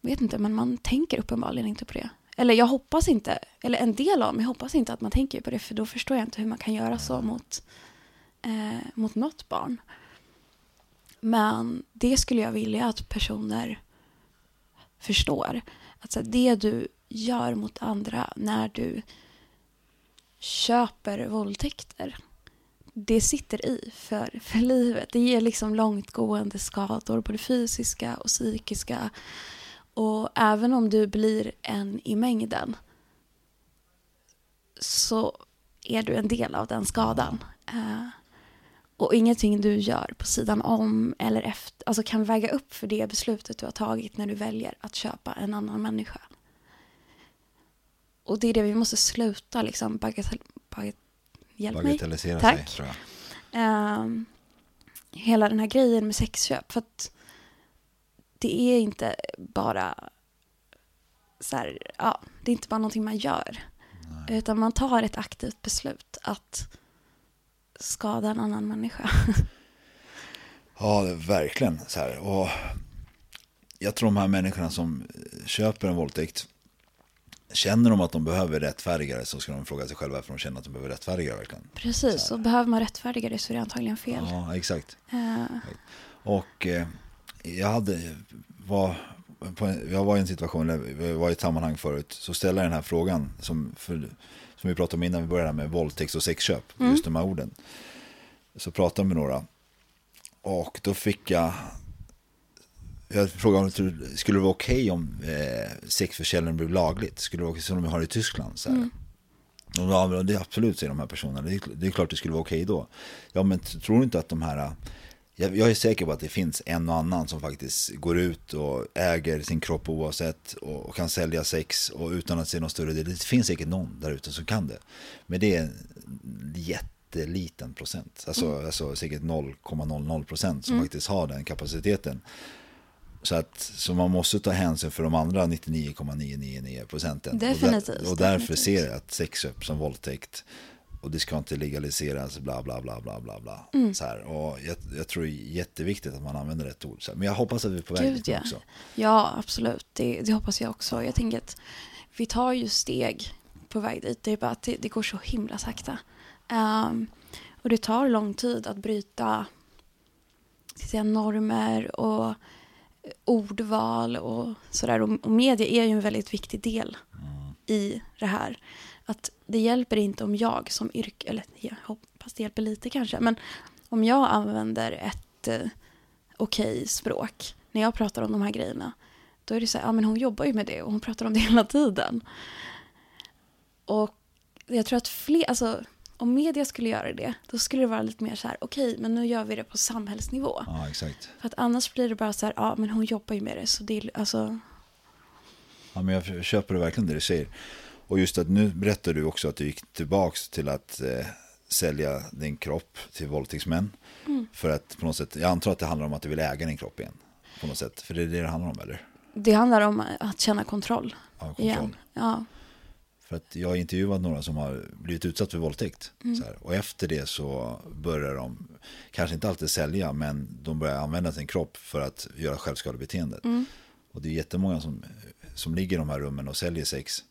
vet inte, men man tänker uppenbarligen inte på det. Eller jag hoppas inte, eller en del av mig hoppas inte att man tänker på det, för då förstår jag inte hur man kan göra så mot, eh, mot något barn. Men det skulle jag vilja att personer förstår. Att så det du gör mot andra när du köper våldtäkter. Det sitter i för, för livet. Det ger liksom långtgående skador, både fysiska och psykiska. Och även om du blir en i mängden så är du en del av den skadan. Uh, och ingenting du gör på sidan om eller efter, alltså kan väga upp för det beslutet du har tagit när du väljer att köpa en annan människa. Och det är det vi måste sluta liksom bagatell, bagat, hjälp mig. Tack. sig. Ehm, hela den här grejen med sexköp. För att det är inte bara så här, ja, det är inte bara någonting man gör. Utan man tar ett aktivt beslut att skada en annan människa. Ja, verkligen så här. Och jag tror de här människorna som köper en våldtäkt, känner de att de behöver rättfärdigare så ska de fråga sig själva varför de känner att de behöver rättfärdigare verkligen. Precis, och behöver man rättfärdiga det så är det antagligen fel. Ja, exakt. Eh, Och eh, jag hade, var, en, jag var i en situation, där vi var i ett sammanhang förut, så ställer jag den här frågan som, för, som vi pratade om innan vi började med våldtäkt och sexköp, Mm. just de här orden. Så pratade jag med några och då fick jag, jag frågade om det skulle det vara okej om eh, sexförsäljning blev lagligt, skulle det vara okej som de har i Tyskland? Så här. Mm. Ja, det är absolut, säger de här personerna. Det är, det är klart det skulle vara okej då. Ja, men tror du inte att de här... Jag, jag är säker på att det finns en och annan som faktiskt går ut och äger sin kropp oavsett och, och kan sälja sex och utan att se någon större del. Det finns säkert någon där ute som kan det. Men det är en jätteliten procent. Alltså, alltså säkert 0,00 procent som faktiskt har den kapaciteten. Så, att, så man måste ta hänsyn för de andra 99,999 procenten. Och, Definitivt, där, och därför definitivt. ser jag att sexköp som våldtäkt och det ska inte legaliseras bla bla bla bla bla bla. Mm. Så här. Och jag, jag tror det är jätteviktigt att man använder rätt ord. Men jag hoppas att vi är på väg dit ja. också. Ja, absolut. Det, det hoppas jag också. Jag tänker att vi tar ju steg på väg dit. Det är bara att det, det går så himla sakta. Ehm, och det tar lång tid att bryta säga, normer och ordval och sådär. Och, och media är ju en väldigt viktig del i det här. Att det hjälper inte om jag som yrke, eller jag hoppas det hjälper lite kanske, men om jag använder ett eh, okej språk när jag pratar om de här grejerna, då är det så här, ja men hon jobbar ju med det och hon pratar om det hela tiden. Och jag tror att fler, alltså om media skulle göra det, då skulle det vara lite mer så här, okej, men nu gör vi det på samhällsnivå. Ja, exakt. För att annars blir det bara så här, ja men hon jobbar ju med det, så det är, alltså, Ja, men jag köper det verkligen det du säger. Och just att nu berättar du också att du gick tillbaks till att eh, sälja din kropp till våldtäktsmän. Mm. För att på något sätt, jag antar att det handlar om att du vill äga din kropp igen. På något sätt, för det är det det handlar om eller? det handlar om att känna kontroll. Ja, kontroll. Igen. Ja, För att jag har intervjuat några som har blivit utsatt för våldtäkt. Mm. Och efter det så börjar de, kanske inte alltid sälja, men de börjar använda sin kropp för att göra självskadebeteendet. Mm. Och det är jättemånga som, som ligger i de här rummen och säljer sex,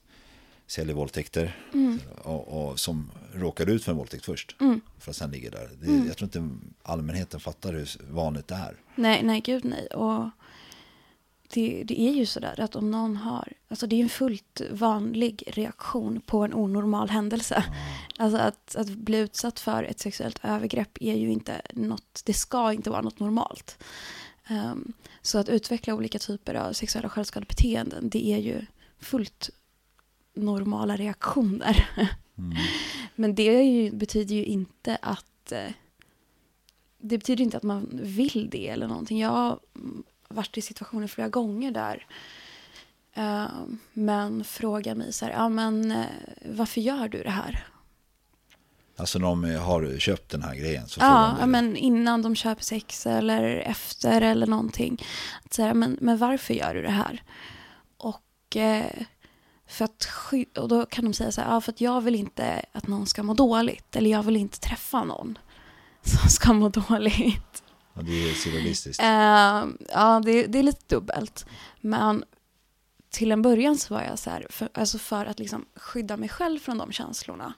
säljer våldtäkter. Mm. Och, och som råkar ut för en våldtäkt först. För att sen ligger där. Det, Mm. Jag tror inte allmänheten fattar hur vanligt det är. nej, nej, gud nej. Och det, det är ju sådär att om någon har, alltså det är en fullt vanlig reaktion på en onormal händelse. Alltså att, att bli utsatt för ett sexuellt övergrepp är ju inte något, det ska inte vara något normalt. Ehm, så att utveckla olika typer av sexuella självskadebeteenden, det är ju fullt normala reaktioner. Men det ju, betyder ju inte att eh, det betyder inte att man vill det eller någonting. Jag har mm, varit i situationer flera gånger där eh, men frågar mig så här, ja men eh, varför gör du det här? Alltså när de har köpt den här grejen så Ja, ja, men innan de köper sex eller efter eller någonting. Att säga, men, men varför gör du det här? Och, eh, för att, och då kan de säga så här, ja, för att jag vill inte att någon ska må dåligt. Eller jag vill inte träffa någon som ska må dåligt. Ja, det är surrealistiskt. Eh, ja, det, det är lite dubbelt. Men till en början så var jag så här, för, alltså för att liksom skydda mig själv från de känslorna.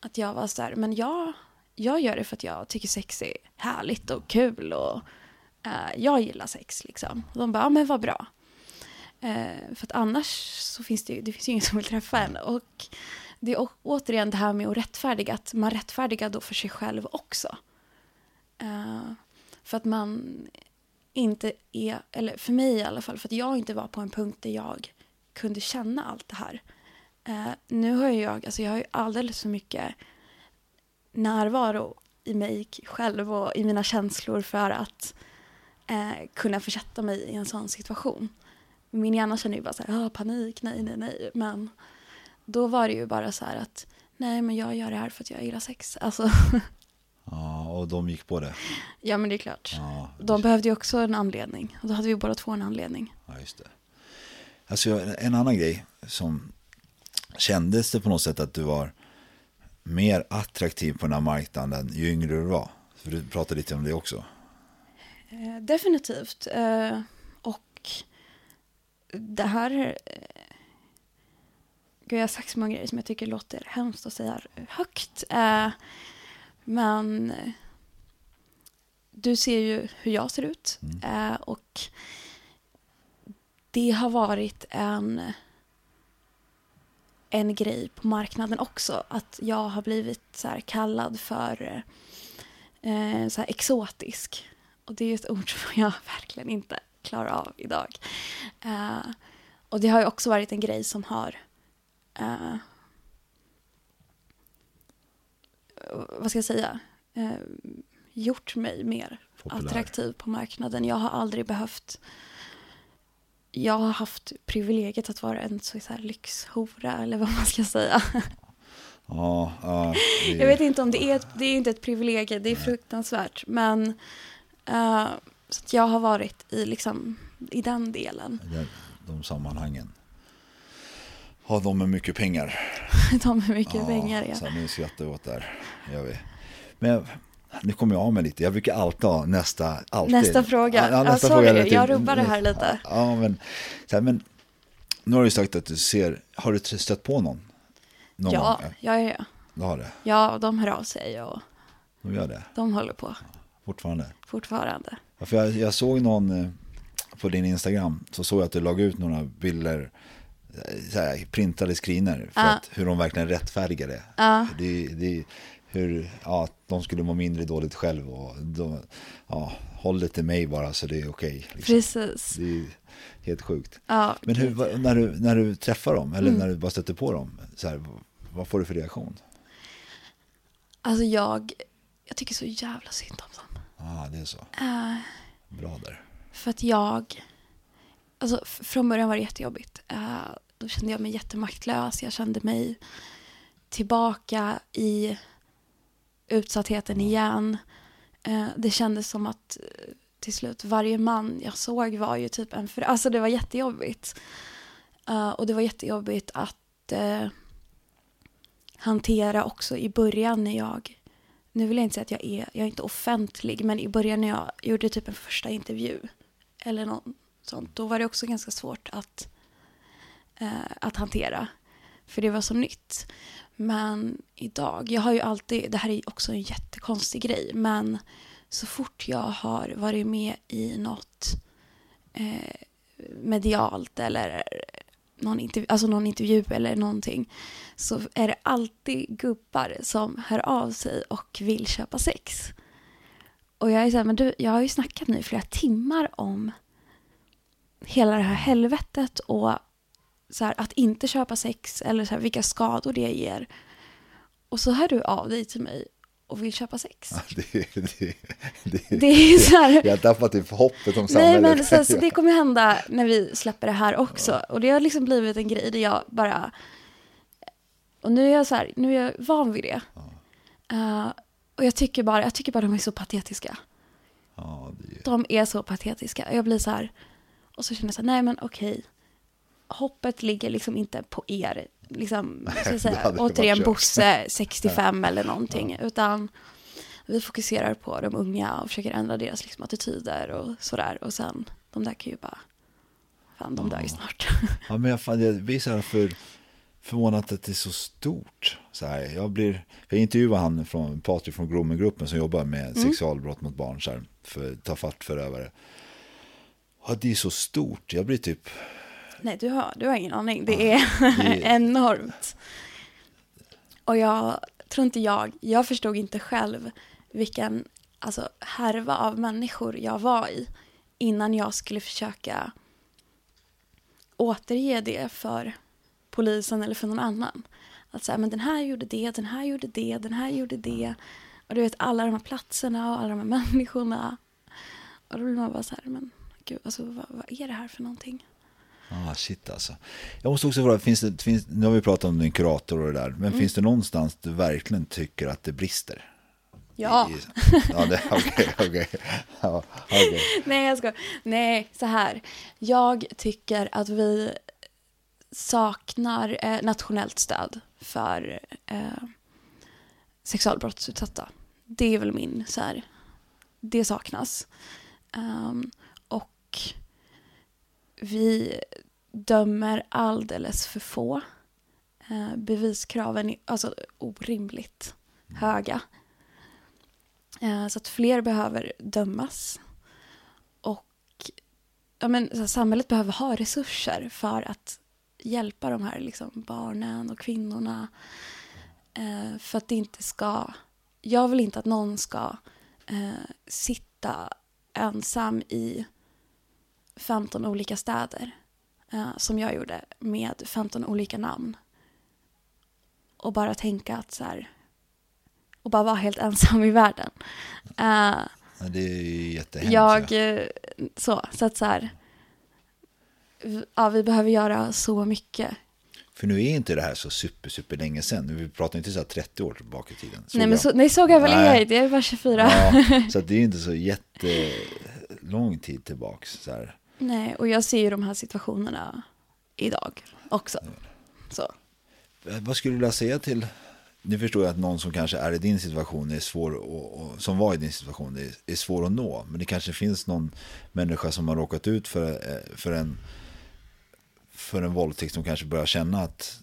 Att jag var så här, men jag, jag gör det för att jag tycker sex är härligt och kul och eh, jag gillar sex liksom. Och de bara, ja men vad bra. Eh, för att annars så finns det ju, det finns ju ingen som vill träffa en. Och det är å- återigen det här med att rättfärdiga, att man rättfärdigar då för sig själv också. Eh, för att man inte är, eller för mig i alla fall, för att jag inte var på en punkt där jag kunde känna allt det här. Eh, nu har jag, alltså jag har ju alldeles för mycket närvaro i mig själv och i mina känslor för att eh, kunna försätta mig i en sån situation. Min hjärna känner ju bara så här, "Ah, panik, nej, nej, nej. Men då var det ju bara så här att, nej men jag gör det här för att jag gillar sex. Alltså, Ja, och de gick på det. ja men det är klart. Ja, De behövde ju också en anledning. Och då hade vi båda två en anledning. Ja, just det. Alltså en annan grej som kändes det på något sätt att du var mer attraktiv på den här marknaden ju yngre du var? För du pratade lite om det också. Eh, definitivt. Det här... Eh, gud, jag har sagt så många grejer som jag tycker låter hemskt att säga högt. Eh, men eh, du ser ju hur jag ser ut. Eh, och det har varit en, en grej på marknaden också. Att jag har blivit så här kallad för eh, så här exotisk. Och det är ett ord som jag verkligen inte klarar av idag. Eh, och det har ju också varit en grej som har eh, vad ska jag säga, eh, gjort mig mer Populär. attraktiv på marknaden. Jag har aldrig behövt jag har haft privilegiet att vara en så här lyxhora eller vad man ska säga. Ja, ja, det, Jag vet inte om det är, ett, det är inte ett privilegium, det är fruktansvärt. Men eh, så jag har varit i, liksom, i den delen. de, de sammanhangen. Har de med mycket pengar. De med mycket pengar. Så Ja. nu skrattar vi åt där. Gör vi. Men nu kommer jag av mig lite. Jag brukar alltid ha nästa. Alltid. Nästa fråga. Ja, nästa sorry, hela tiden. jag rubbar det här lite. Ja, men, så här, men nu har du sagt att du ser. Har du stött på någon? någon Ja, gång? ja, ja, ja. Du har det? ja, de hör av sig och De gör det? de håller på Fortfarande? fortfarande. Ja, för jag, jag såg någon eh, på din Instagram. Så såg jag att du lade ut några bilder. eh, Så här, printade screener. För Ja. att, hur de verkligen rättfärdigar det. Ja. Det, det, hur, ja, de skulle må mindre dåligt själv. Och de, ja, håll det till mig bara så det är okej. liksom. Precis. Det är helt sjukt. Ja, Men hur, när, du, när du träffar dem, eller Mm. när du bara stöter på dem, så här, vad får du för reaktion? Alltså jag, jag tycker så jävla synd om dem. Ah, det är så. Eh, Bra där. För att jag, alltså från början var det jättejobbigt. Eh, då kände jag mig jättemaktlös. Jag kände mig tillbaka i utsattheten igen. Eh, det kändes som att till slut varje man jag såg var ju typ en för... Alltså det var jättejobbigt. Eh, och det var jättejobbigt att hantera också i början när jag nu vill jag inte säga att jag är, jag är inte offentlig, men i början när jag gjorde typ en första intervju eller något sånt, då var det också ganska svårt att, eh, att hantera. För det var så nytt. Men idag, jag har ju alltid, det här är också en jättekonstig grej, men så fort jag har varit med i något eh, medialt eller någon intervju, alltså någon intervju eller någonting så är det alltid gubbar som hör av sig och vill köpa sex. Och jag är så här, men du, jag har ju snackat nu i flera timmar om hela det här helvetet och så här, att inte köpa sex eller så här, vilka skador det ger. Och så hör du av dig till mig och vill köpa sex. Det, det, det, Det är så här, Jag har tappat typ hoppet om Nej, samhället. men så, så det kommer hända när vi släpper det här också. Och det har liksom blivit en grej där jag bara... Och nu är jag så här, nu är jag van vid det. Eh, och jag tycker bara, jag tycker bara de är så patetiska. Ja, det, De är så patetiska. Jag blir så här, och så känner jag så här, nej men okej. Hoppet ligger liksom inte på er, liksom, det säga, återigen. Bosse 65 eller någonting. Utan vi fokuserar på de unga och försöker ändra deras liksom, attityder och sådär. Och sen, de där kan ju bara, fan de dör ju snart. ja, men jag, fan, jag blir så här för förvånad att det är så stort. Så här, jag, blir, jag intervjuade han från Patrik från Grooming-gruppen som jobbar med Mm. sexualbrott mot barn. Så här, för ta fatt förövare. Ja, det är så stort. Jag blir typ... Nej, du har, du har ingen aning. Det är enormt. Och jag tror inte jag, jag förstod inte själv vilken alltså, härva av människor jag var i innan jag skulle försöka återge det för polisen eller för någon annan. Att säga, men den här gjorde det, den här gjorde det, den här gjorde det. Och du vet alla de här platserna och alla de här människorna. Och då blir man bara så här, men gud, alltså vad, vad är det här för någonting? Ah, shit alltså. Jag måste också fråga, finns det, finns, nu har vi pratat om din kurator och det där. Men Mm. finns det någonstans du verkligen tycker att det brister? Ja. I- Ja, det- okej, okej. Ja, okej. Nej, jag ska. Nej, så här. Jag tycker att vi saknar eh, nationellt stöd för eh, sexualbrottsutsatta. Det är väl min, så här, det saknas. Ehm, och vi dömer alldeles för få. Eh, beviskraven är alltså orimligt höga. Eh, så att fler behöver dömas. Och ja, men, samhället behöver ha resurser för att hjälpa de här liksom, barnen och kvinnorna. Eh, för att det inte ska... Jag vill inte att någon ska sitta ensam i 15 olika städer eh, som jag gjorde med 15 olika namn. Och bara tänka att så här, och bara vara helt ensam i världen. Uh, Ja, det är ju jättehemskt. jag, ja. eh, så, så att så här, ja, vi behöver göra så mycket. För nu är inte det här så super, super länge sedan. Vi pratar inte så här 30 år tillbaka i tiden. Såg nej, men så, nej, så gammal är jag inte, jag är bara 24. Ja, så det är inte så jättelång tid tillbaks. Så här. Nej, och jag ser ju de här situationerna idag också. Så. Eh, Vad skulle du vilja säga till, nu förstår jag att någon som kanske är i din situation är svår och, och som var i din situation är, är svår att nå. Men det kanske finns någon människa som har råkat ut för, eh, för en för en våldtäkt som kanske börjar känna att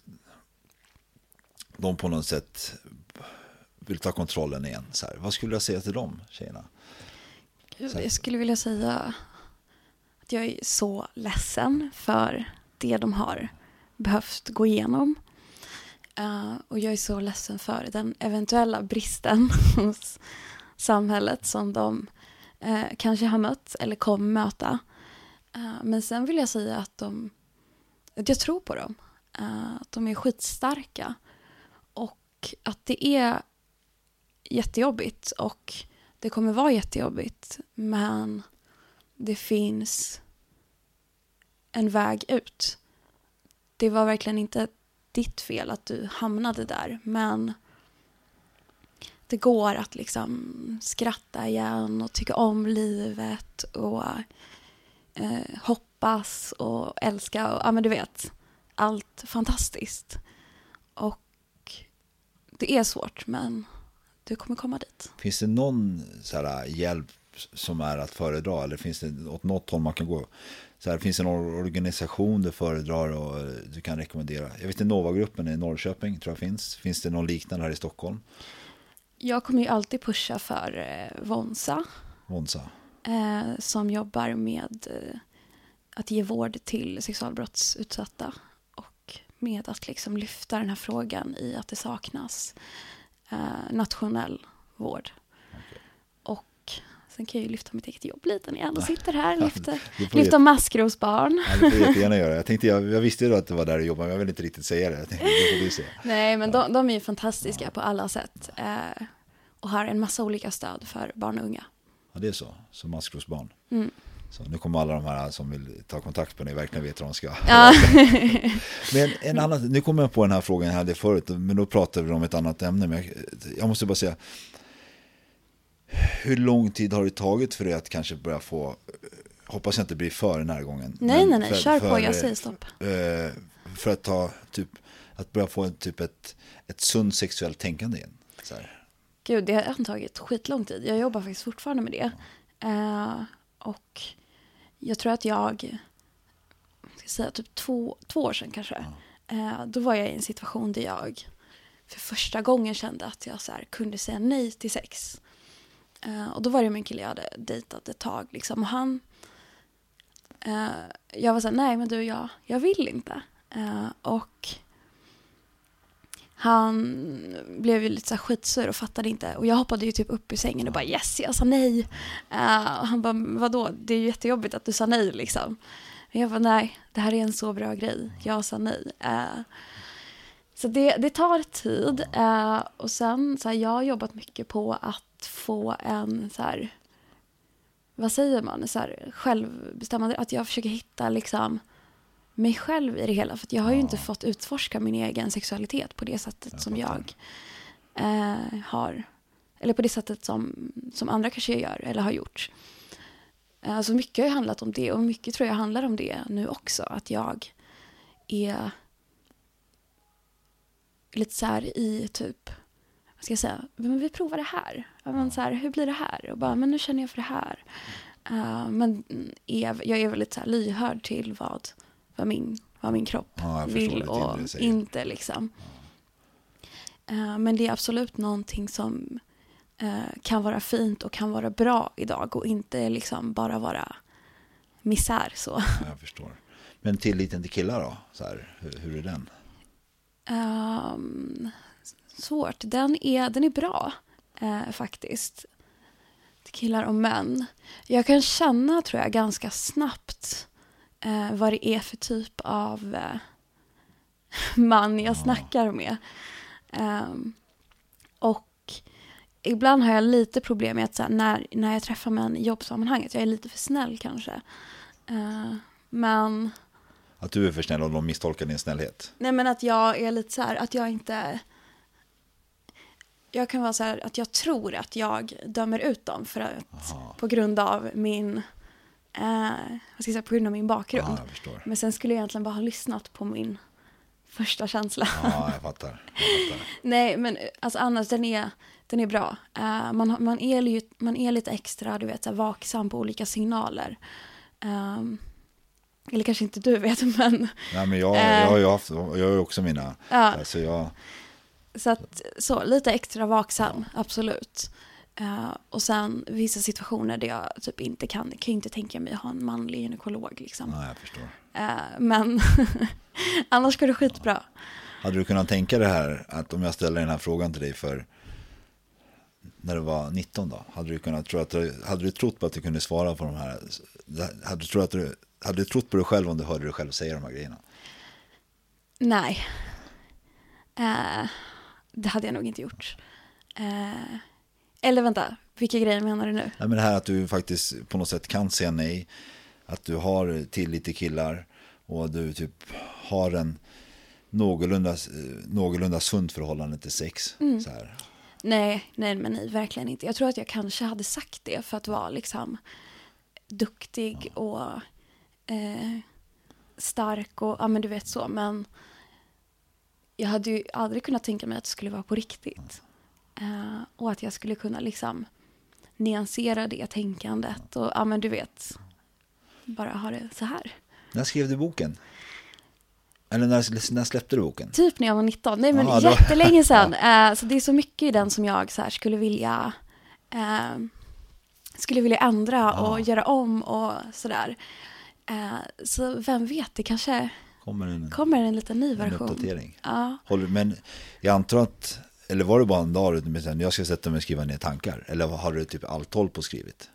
de på något sätt vill ta kontrollen igen. Så här. Vad skulle du vilja säga till dem tjejerna? Jag skulle vilja säga att jag är så ledsen för det de har behövt gå igenom. Uh, och jag är så ledsen för den eventuella bristen hos samhället som de uh, kanske har mött eller kommer möta. Uh, men sen vill jag säga att, de, att jag tror på dem. Att de är skitstarka. Och att det är jättejobbigt och det kommer vara jättejobbigt. Men det finns en väg ut. Det var verkligen inte ditt fel att du hamnade där. Men det går att liksom skratta igen och tycka om livet och eh, hoppas och älska och ja men du vet, allt fantastiskt. Och det är svårt men du kommer komma dit. Finns det någon så här, hjälp som är att föredra? Eller finns det åt något håll man kan gå? Så här, finns det någon organisation du föredrar och eh, du kan rekommendera? Jag vet att Nova-gruppen i Norrköping tror jag finns. Finns det någon liknande här i Stockholm? Jag kommer ju alltid pusha för eh, Vonsa Vonsa? eh, som jobbar med att ge vård till sexualbrottsutsatta och med att liksom lyfta den här frågan i att det saknas eh, nationell vård. Och sen kan jag ju lyfta mitt eget jobb lite när jag ändå sitter här. Lyfter, Du får lyfta maskrosbarn. Ja, det får du jättegärna göra. Jag, tänkte, jag, jag visste ju då att det var där du jobbade, men jag vill inte riktigt säga det. Tänkte, det du. Nej, men de, de är ju fantastiska på alla sätt. Eh, och har en massa olika stöd för barn och unga. Ja, det är så. Som maskrosbarn. Mm. Så nu kommer alla de här som vill ta kontakt med dig verkligen vet vad de ska. Ja. Men en annan, nu kommer jag på den här frågan jag hade förut, men då pratade vi om ett annat ämne. Men jag, jag måste bara säga, hur lång tid har det tagit för dig att kanske börja få, hoppas jag inte blir för den här gången. nej, nej, nej, för- kör på, för, jag säger stopp. eh, För att ta, typ, att börja få en, typ ett, ett sunt sexuellt tänkande igen. Så här. Gud, det har tagit skitlång tid. Jag jobbar faktiskt fortfarande med det. Eh, och jag tror att jag, ska säga typ två, två år sedan kanske, eh, då var jag i en situation där jag för första gången kände att jag så här, kunde säga nej till sex. Uh, och då var det med en kille jag hade dejtat ett tag. Liksom, och han, uh, jag var så här, nej men du, jag, jag vill inte. Uh, och han blev ju lite så här skitsur och fattade inte. Och jag hoppade ju typ upp i sängen och bara yes, jag sa nej. Och han bara, vadå, det är ju jättejobbigt att du sa nej liksom. Men jag bara, nej, det här är en så bra grej. Jag sa nej. Så det, det tar tid. Eh, och sen så här, jag har jobbat mycket på att få en så här, vad säger man, så här, självbestämmande, att jag försöker hitta liksom mig själv i det hela. För jag har ju inte fått utforska min egen sexualitet på det sättet som jag eh, har. Eller på det sättet som, som andra kanske gör eller har gjort. Eh, så mycket har ju handlat om det och mycket tror jag handlar om det nu också. Att jag är lite så här i typ, vad ska jag säga, men vi provar det här. Men så här, hur blir det här? Och bara, men nu känner jag för det här. Eh, men är, jag är väldigt så här lyhörd till vad, vad, min, vad min kropp Ja, vill och inte liksom. Eh, men det är absolut någonting som eh, kan vara fint och kan vara bra idag och inte liksom bara vara misär så. Ja, Jag förstår. Men tilliten till killar då? Så här, hur, hur är den? Ehm, svårt. Den är, den är bra eh, faktiskt. Till killar och män. Jag kan känna tror jag ganska snabbt eh, vad det är för typ av eh, man jag snackar med. Ehm, och ibland har jag lite problem med att här, när, när jag träffar män i jobbsammanhanget, jag är lite för snäll kanske. Eh, men Att du är för snäll och de misstolkar din snällhet? Nej men att jag är lite så här, att jag inte... Jag kan vara så här att jag tror att jag dömer ut dem för att, på grund av min, eh, vad ska jag säga, på grund av min bakgrund. Ja. Men sen skulle jag egentligen bara ha lyssnat på min första känsla. Ja, jag fattar. Jag fattar. Nej, men alltså annars den är, den är bra. Eh, man, man, är, li- man är lite extra, du vet, så här, vaksam på olika signaler. Ehm, eller kanske inte du vet, men Nej, men jag, Eh. jag har ju haft, jag har ju också mina, Ja. så jag, Så att, så lite extra vaksam, absolut. Eh, och sen vissa situationer där jag typ inte kan, kan inte tänka mig att ha en manlig gynekolog liksom. nej, jag förstår. Eh, men annars går det skitbra. Hade du kunnat tänka det här, att om jag ställer den här frågan till dig för när du var 19 då, hade du kunnat tro att du, hade du trott på att du kunde svara på de här, hade du, trott att du, hade du trott på dig själv om du hörde dig själv säga de här grejerna? Nej. Eh, det hade jag nog inte gjort. Eh, eller vänta, vilka grejer menar du nu? Nej, men det här att du faktiskt på något sätt kan säga nej, att du har tillit till killar och du typ har en någorlunda, någorlunda sunt förhållande till sex. Mm. Så här. Nej, nej men nej, verkligen inte. Jag tror att jag kanske hade sagt det för att vara liksom duktig och eh, stark och ja men du vet så. Men jag hade ju aldrig kunnat tänka mig att det skulle vara på riktigt. Eh, och att jag skulle kunna liksom nyansera det tänkandet och ja men du vet bara ha det så här. När skrev du boken? Eller när, när släppte du boken? Typ när jag var 19, nej men Ja, då- jättelänge sedan. Eh, så det är så mycket i den som jag så här, skulle vilja eh, skulle vilja ändra och göra om och sådär. Eh, så vem vet, det kanske Kommer en, kommer en liten ny en version. uppdatering? Ja. Håller, men jag antar att, eller var det bara en dag du bestämde, jag ska sätta mig och skriva ner tankar? Eller har du typ allt håll på skrivit?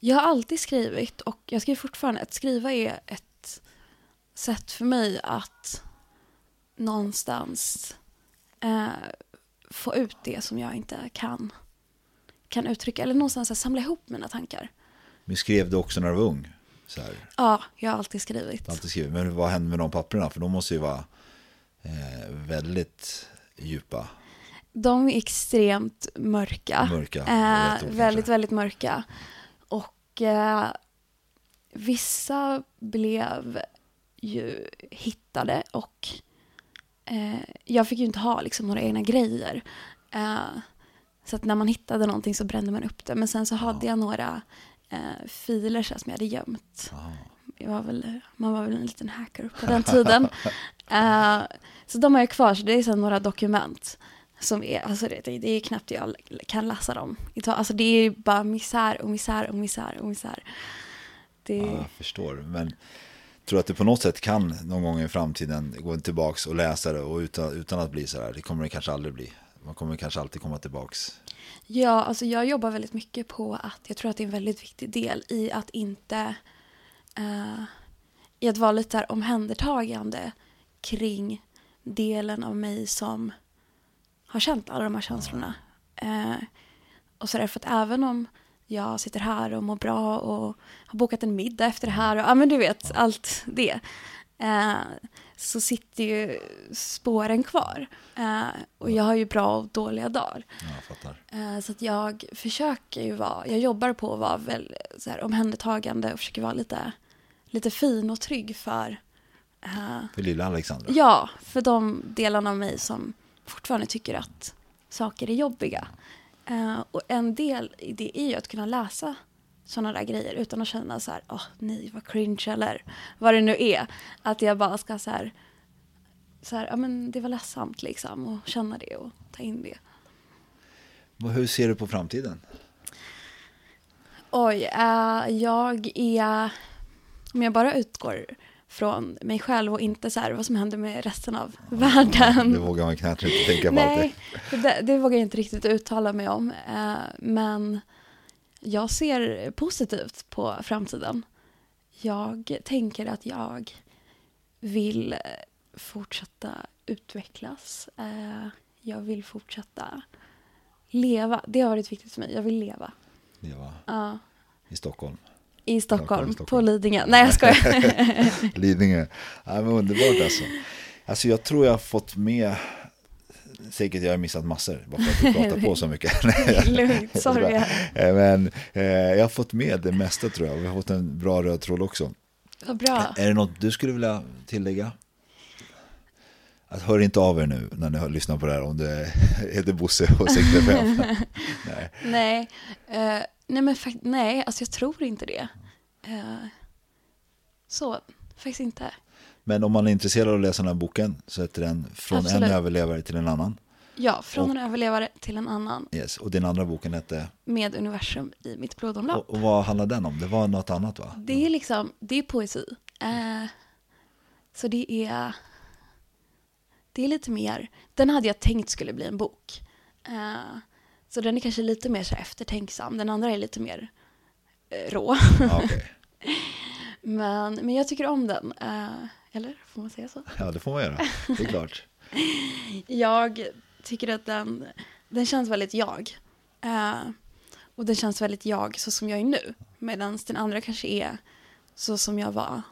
Jag har alltid skrivit och jag skriver fortfarande. Att skriva är ett sätt för mig att någonstans eh, få ut det som jag inte kan, kan uttrycka. Eller någonstans att samla ihop mina tankar. Men skrev du också när du var ung? Så här, Ja, jag har alltid skrivit. alltid skrivit. Men vad hände med de papperna? För de måste ju vara eh, väldigt djupa. De är extremt mörka. Mörka, ord Eh, kanske. väldigt, väldigt mörka. Och eh, vissa blev ju hittade och eh, jag fick ju inte ha liksom några egna grejer. Eh, så att när man hittade någonting så brände man upp det. Men sen så hade jag några eh, filer så som jag hade gömt. Jag var väl, man var väl en liten hacker på den tiden. Eh, så de har jag kvar, så det är så några dokument. Som är, alltså det, det är knappt jag kan läsa dem. Alltså det är bara misär och misär och misär och misär. Det, Ja, jag förstår. Men tror att du på något sätt kan någon gång i framtiden gå tillbaka och läsa det och utan, utan att bli så här, det kommer det kanske aldrig bli. Man kommer kanske alltid komma tillbaks. Ja, alltså jag jobbar väldigt mycket på att jag tror att det är en väldigt viktig del i att inte uh, i att vara lite omhändertagande kring delen av mig som har känt alla de här känslorna. Uh, och så därför att även om jag sitter här och mår bra och har bokat en middag efter det här och ja men du vet allt det. Eh, så sitter ju spåren kvar. Eh, och jag har ju bra och dåliga dagar. Ja. Eh, Så att jag försöker ju vara, jag jobbar på att vara väl så här omhändertagande och försöker vara lite, lite fin och trygg för, eh, För lilla Alexandra. ja, för de delarna av mig som fortfarande tycker att saker är jobbiga. Eh, och en del i det är ju att kunna läsa sådana där grejer utan att känna så här, åh nej vad cringe eller vad det nu är. Att jag bara ska så här, så här, ja men det var ledsamt liksom och känna det och ta in det. Hur ser du på framtiden? Oj, eh, jag är Om jag bara utgår från mig själv och inte så här vad som händer med resten av världen. Det vågar man knappt inte tänka på alltid. Nej, det, det vågar jag inte riktigt uttala mig om. Eh, men jag ser positivt på framtiden. Jag tänker att jag vill eh, fortsätta utvecklas. Eh, jag vill fortsätta leva. Det har varit viktigt för mig. Jag vill leva. Leva Ja. i Stockholm. I Stockholm, Stockholm. på Lidingö. Nej, jag skojar. Lidingö. Ja, men underbart alltså. Alltså jag tror jag har fått med, säkert jag har missat massor, bara för att du pratar på så mycket. Lugnt, sorry. Eh, Men eh, jag har fått med det mesta tror jag. Vi har fått en bra röd tråd också. Vad bra. Är det något du skulle vilja tillägga? Att hör inte av er nu när ni har lyssnat på det här om det heter Bosse och 65. Nej. Nej, eh, nej men nej, alltså jag tror inte det. Eh, så, faktiskt inte. Men om man är intresserad av att läsa den här boken så heter den Från Absolut. en överlevare till en annan. Ja, från en överlevare till en annan Yes. Och din andra boken hette, med universum i mitt blodomlopp. och, och vad handlar den om? Det var något annat va? Det är liksom, det är poesi. Eh, så det är, det är lite mer, den hade jag tänkt skulle bli en bok. Eh, så den är kanske lite mer så eftertänksam. Den andra är lite mer eh, rå. Okej. Men, men jag tycker om den. Eh, eller, får man säga så? ja, det får man göra. Det är klart. Jag tycker att den, den känns väldigt jag. Eh, och den känns väldigt jag så som jag är nu. Medan den andra kanske är så som jag var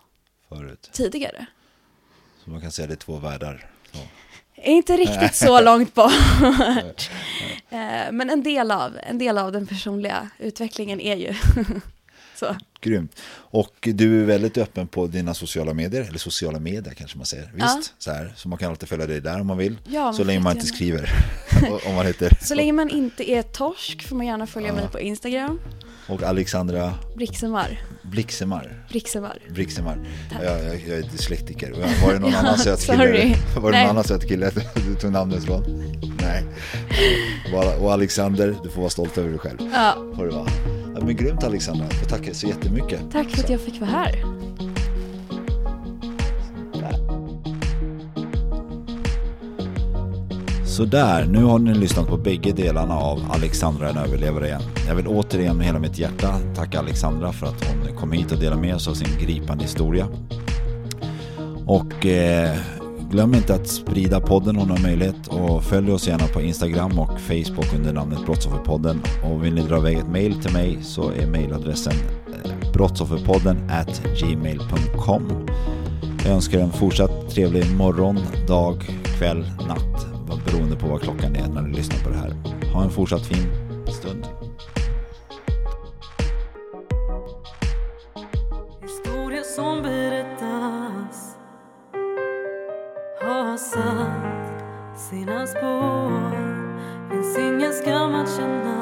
Förut. tidigare. Så man kan säga det är två världar. Så. Inte riktigt så långt bort. Eh, Men en del, av, en del av den personliga utvecklingen är ju så. Grymt. Och du är väldigt öppen på dina sociala medier, eller sociala medier kanske man säger. Visst? Ja. Så, här, så man kan alltid följa dig där om man vill. Ja, så länge man inte skriver. om man heter. Så länge man inte är torsk får man gärna följa mig på Instagram. Och Alexandra Brixemar. Blixemar. Brixemar. Brixemar. Jag, jag, jag är dyslektiker. Var det någon Ja, annan söt kille? sorry. Var det någon annan söt kille du tog namnet från? Nej. Och Alexander, du får vara stolt över dig själv. Ja, Får du vara. Ja, men grymt Alexandra, jag får tacka så jättemycket. tack för att jag fick vara här. Sådär, nu har ni lyssnat på bägge delarna av Alexandra en överlevare igen. Jag vill återigen med hela mitt hjärta tacka Alexandra för att hon kom hit och delade med sig av sin gripande historia. Och eh, glöm inte att sprida podden om ni har möjlighet och följ oss gärna på Instagram och Facebook under namnet Brottsofferpodden. Och vill ni dra iväg ett mail till mig så är mailadressen eh, brottsofferpodden at gmail.com. Jag önskar en fortsatt trevlig morgon, dag, kväll, natt beroende på vad klockan är när du lyssnar på det här. Ha en fortsatt fin stund. Historia som berättas satt sina spår Finns ingen skam att känna.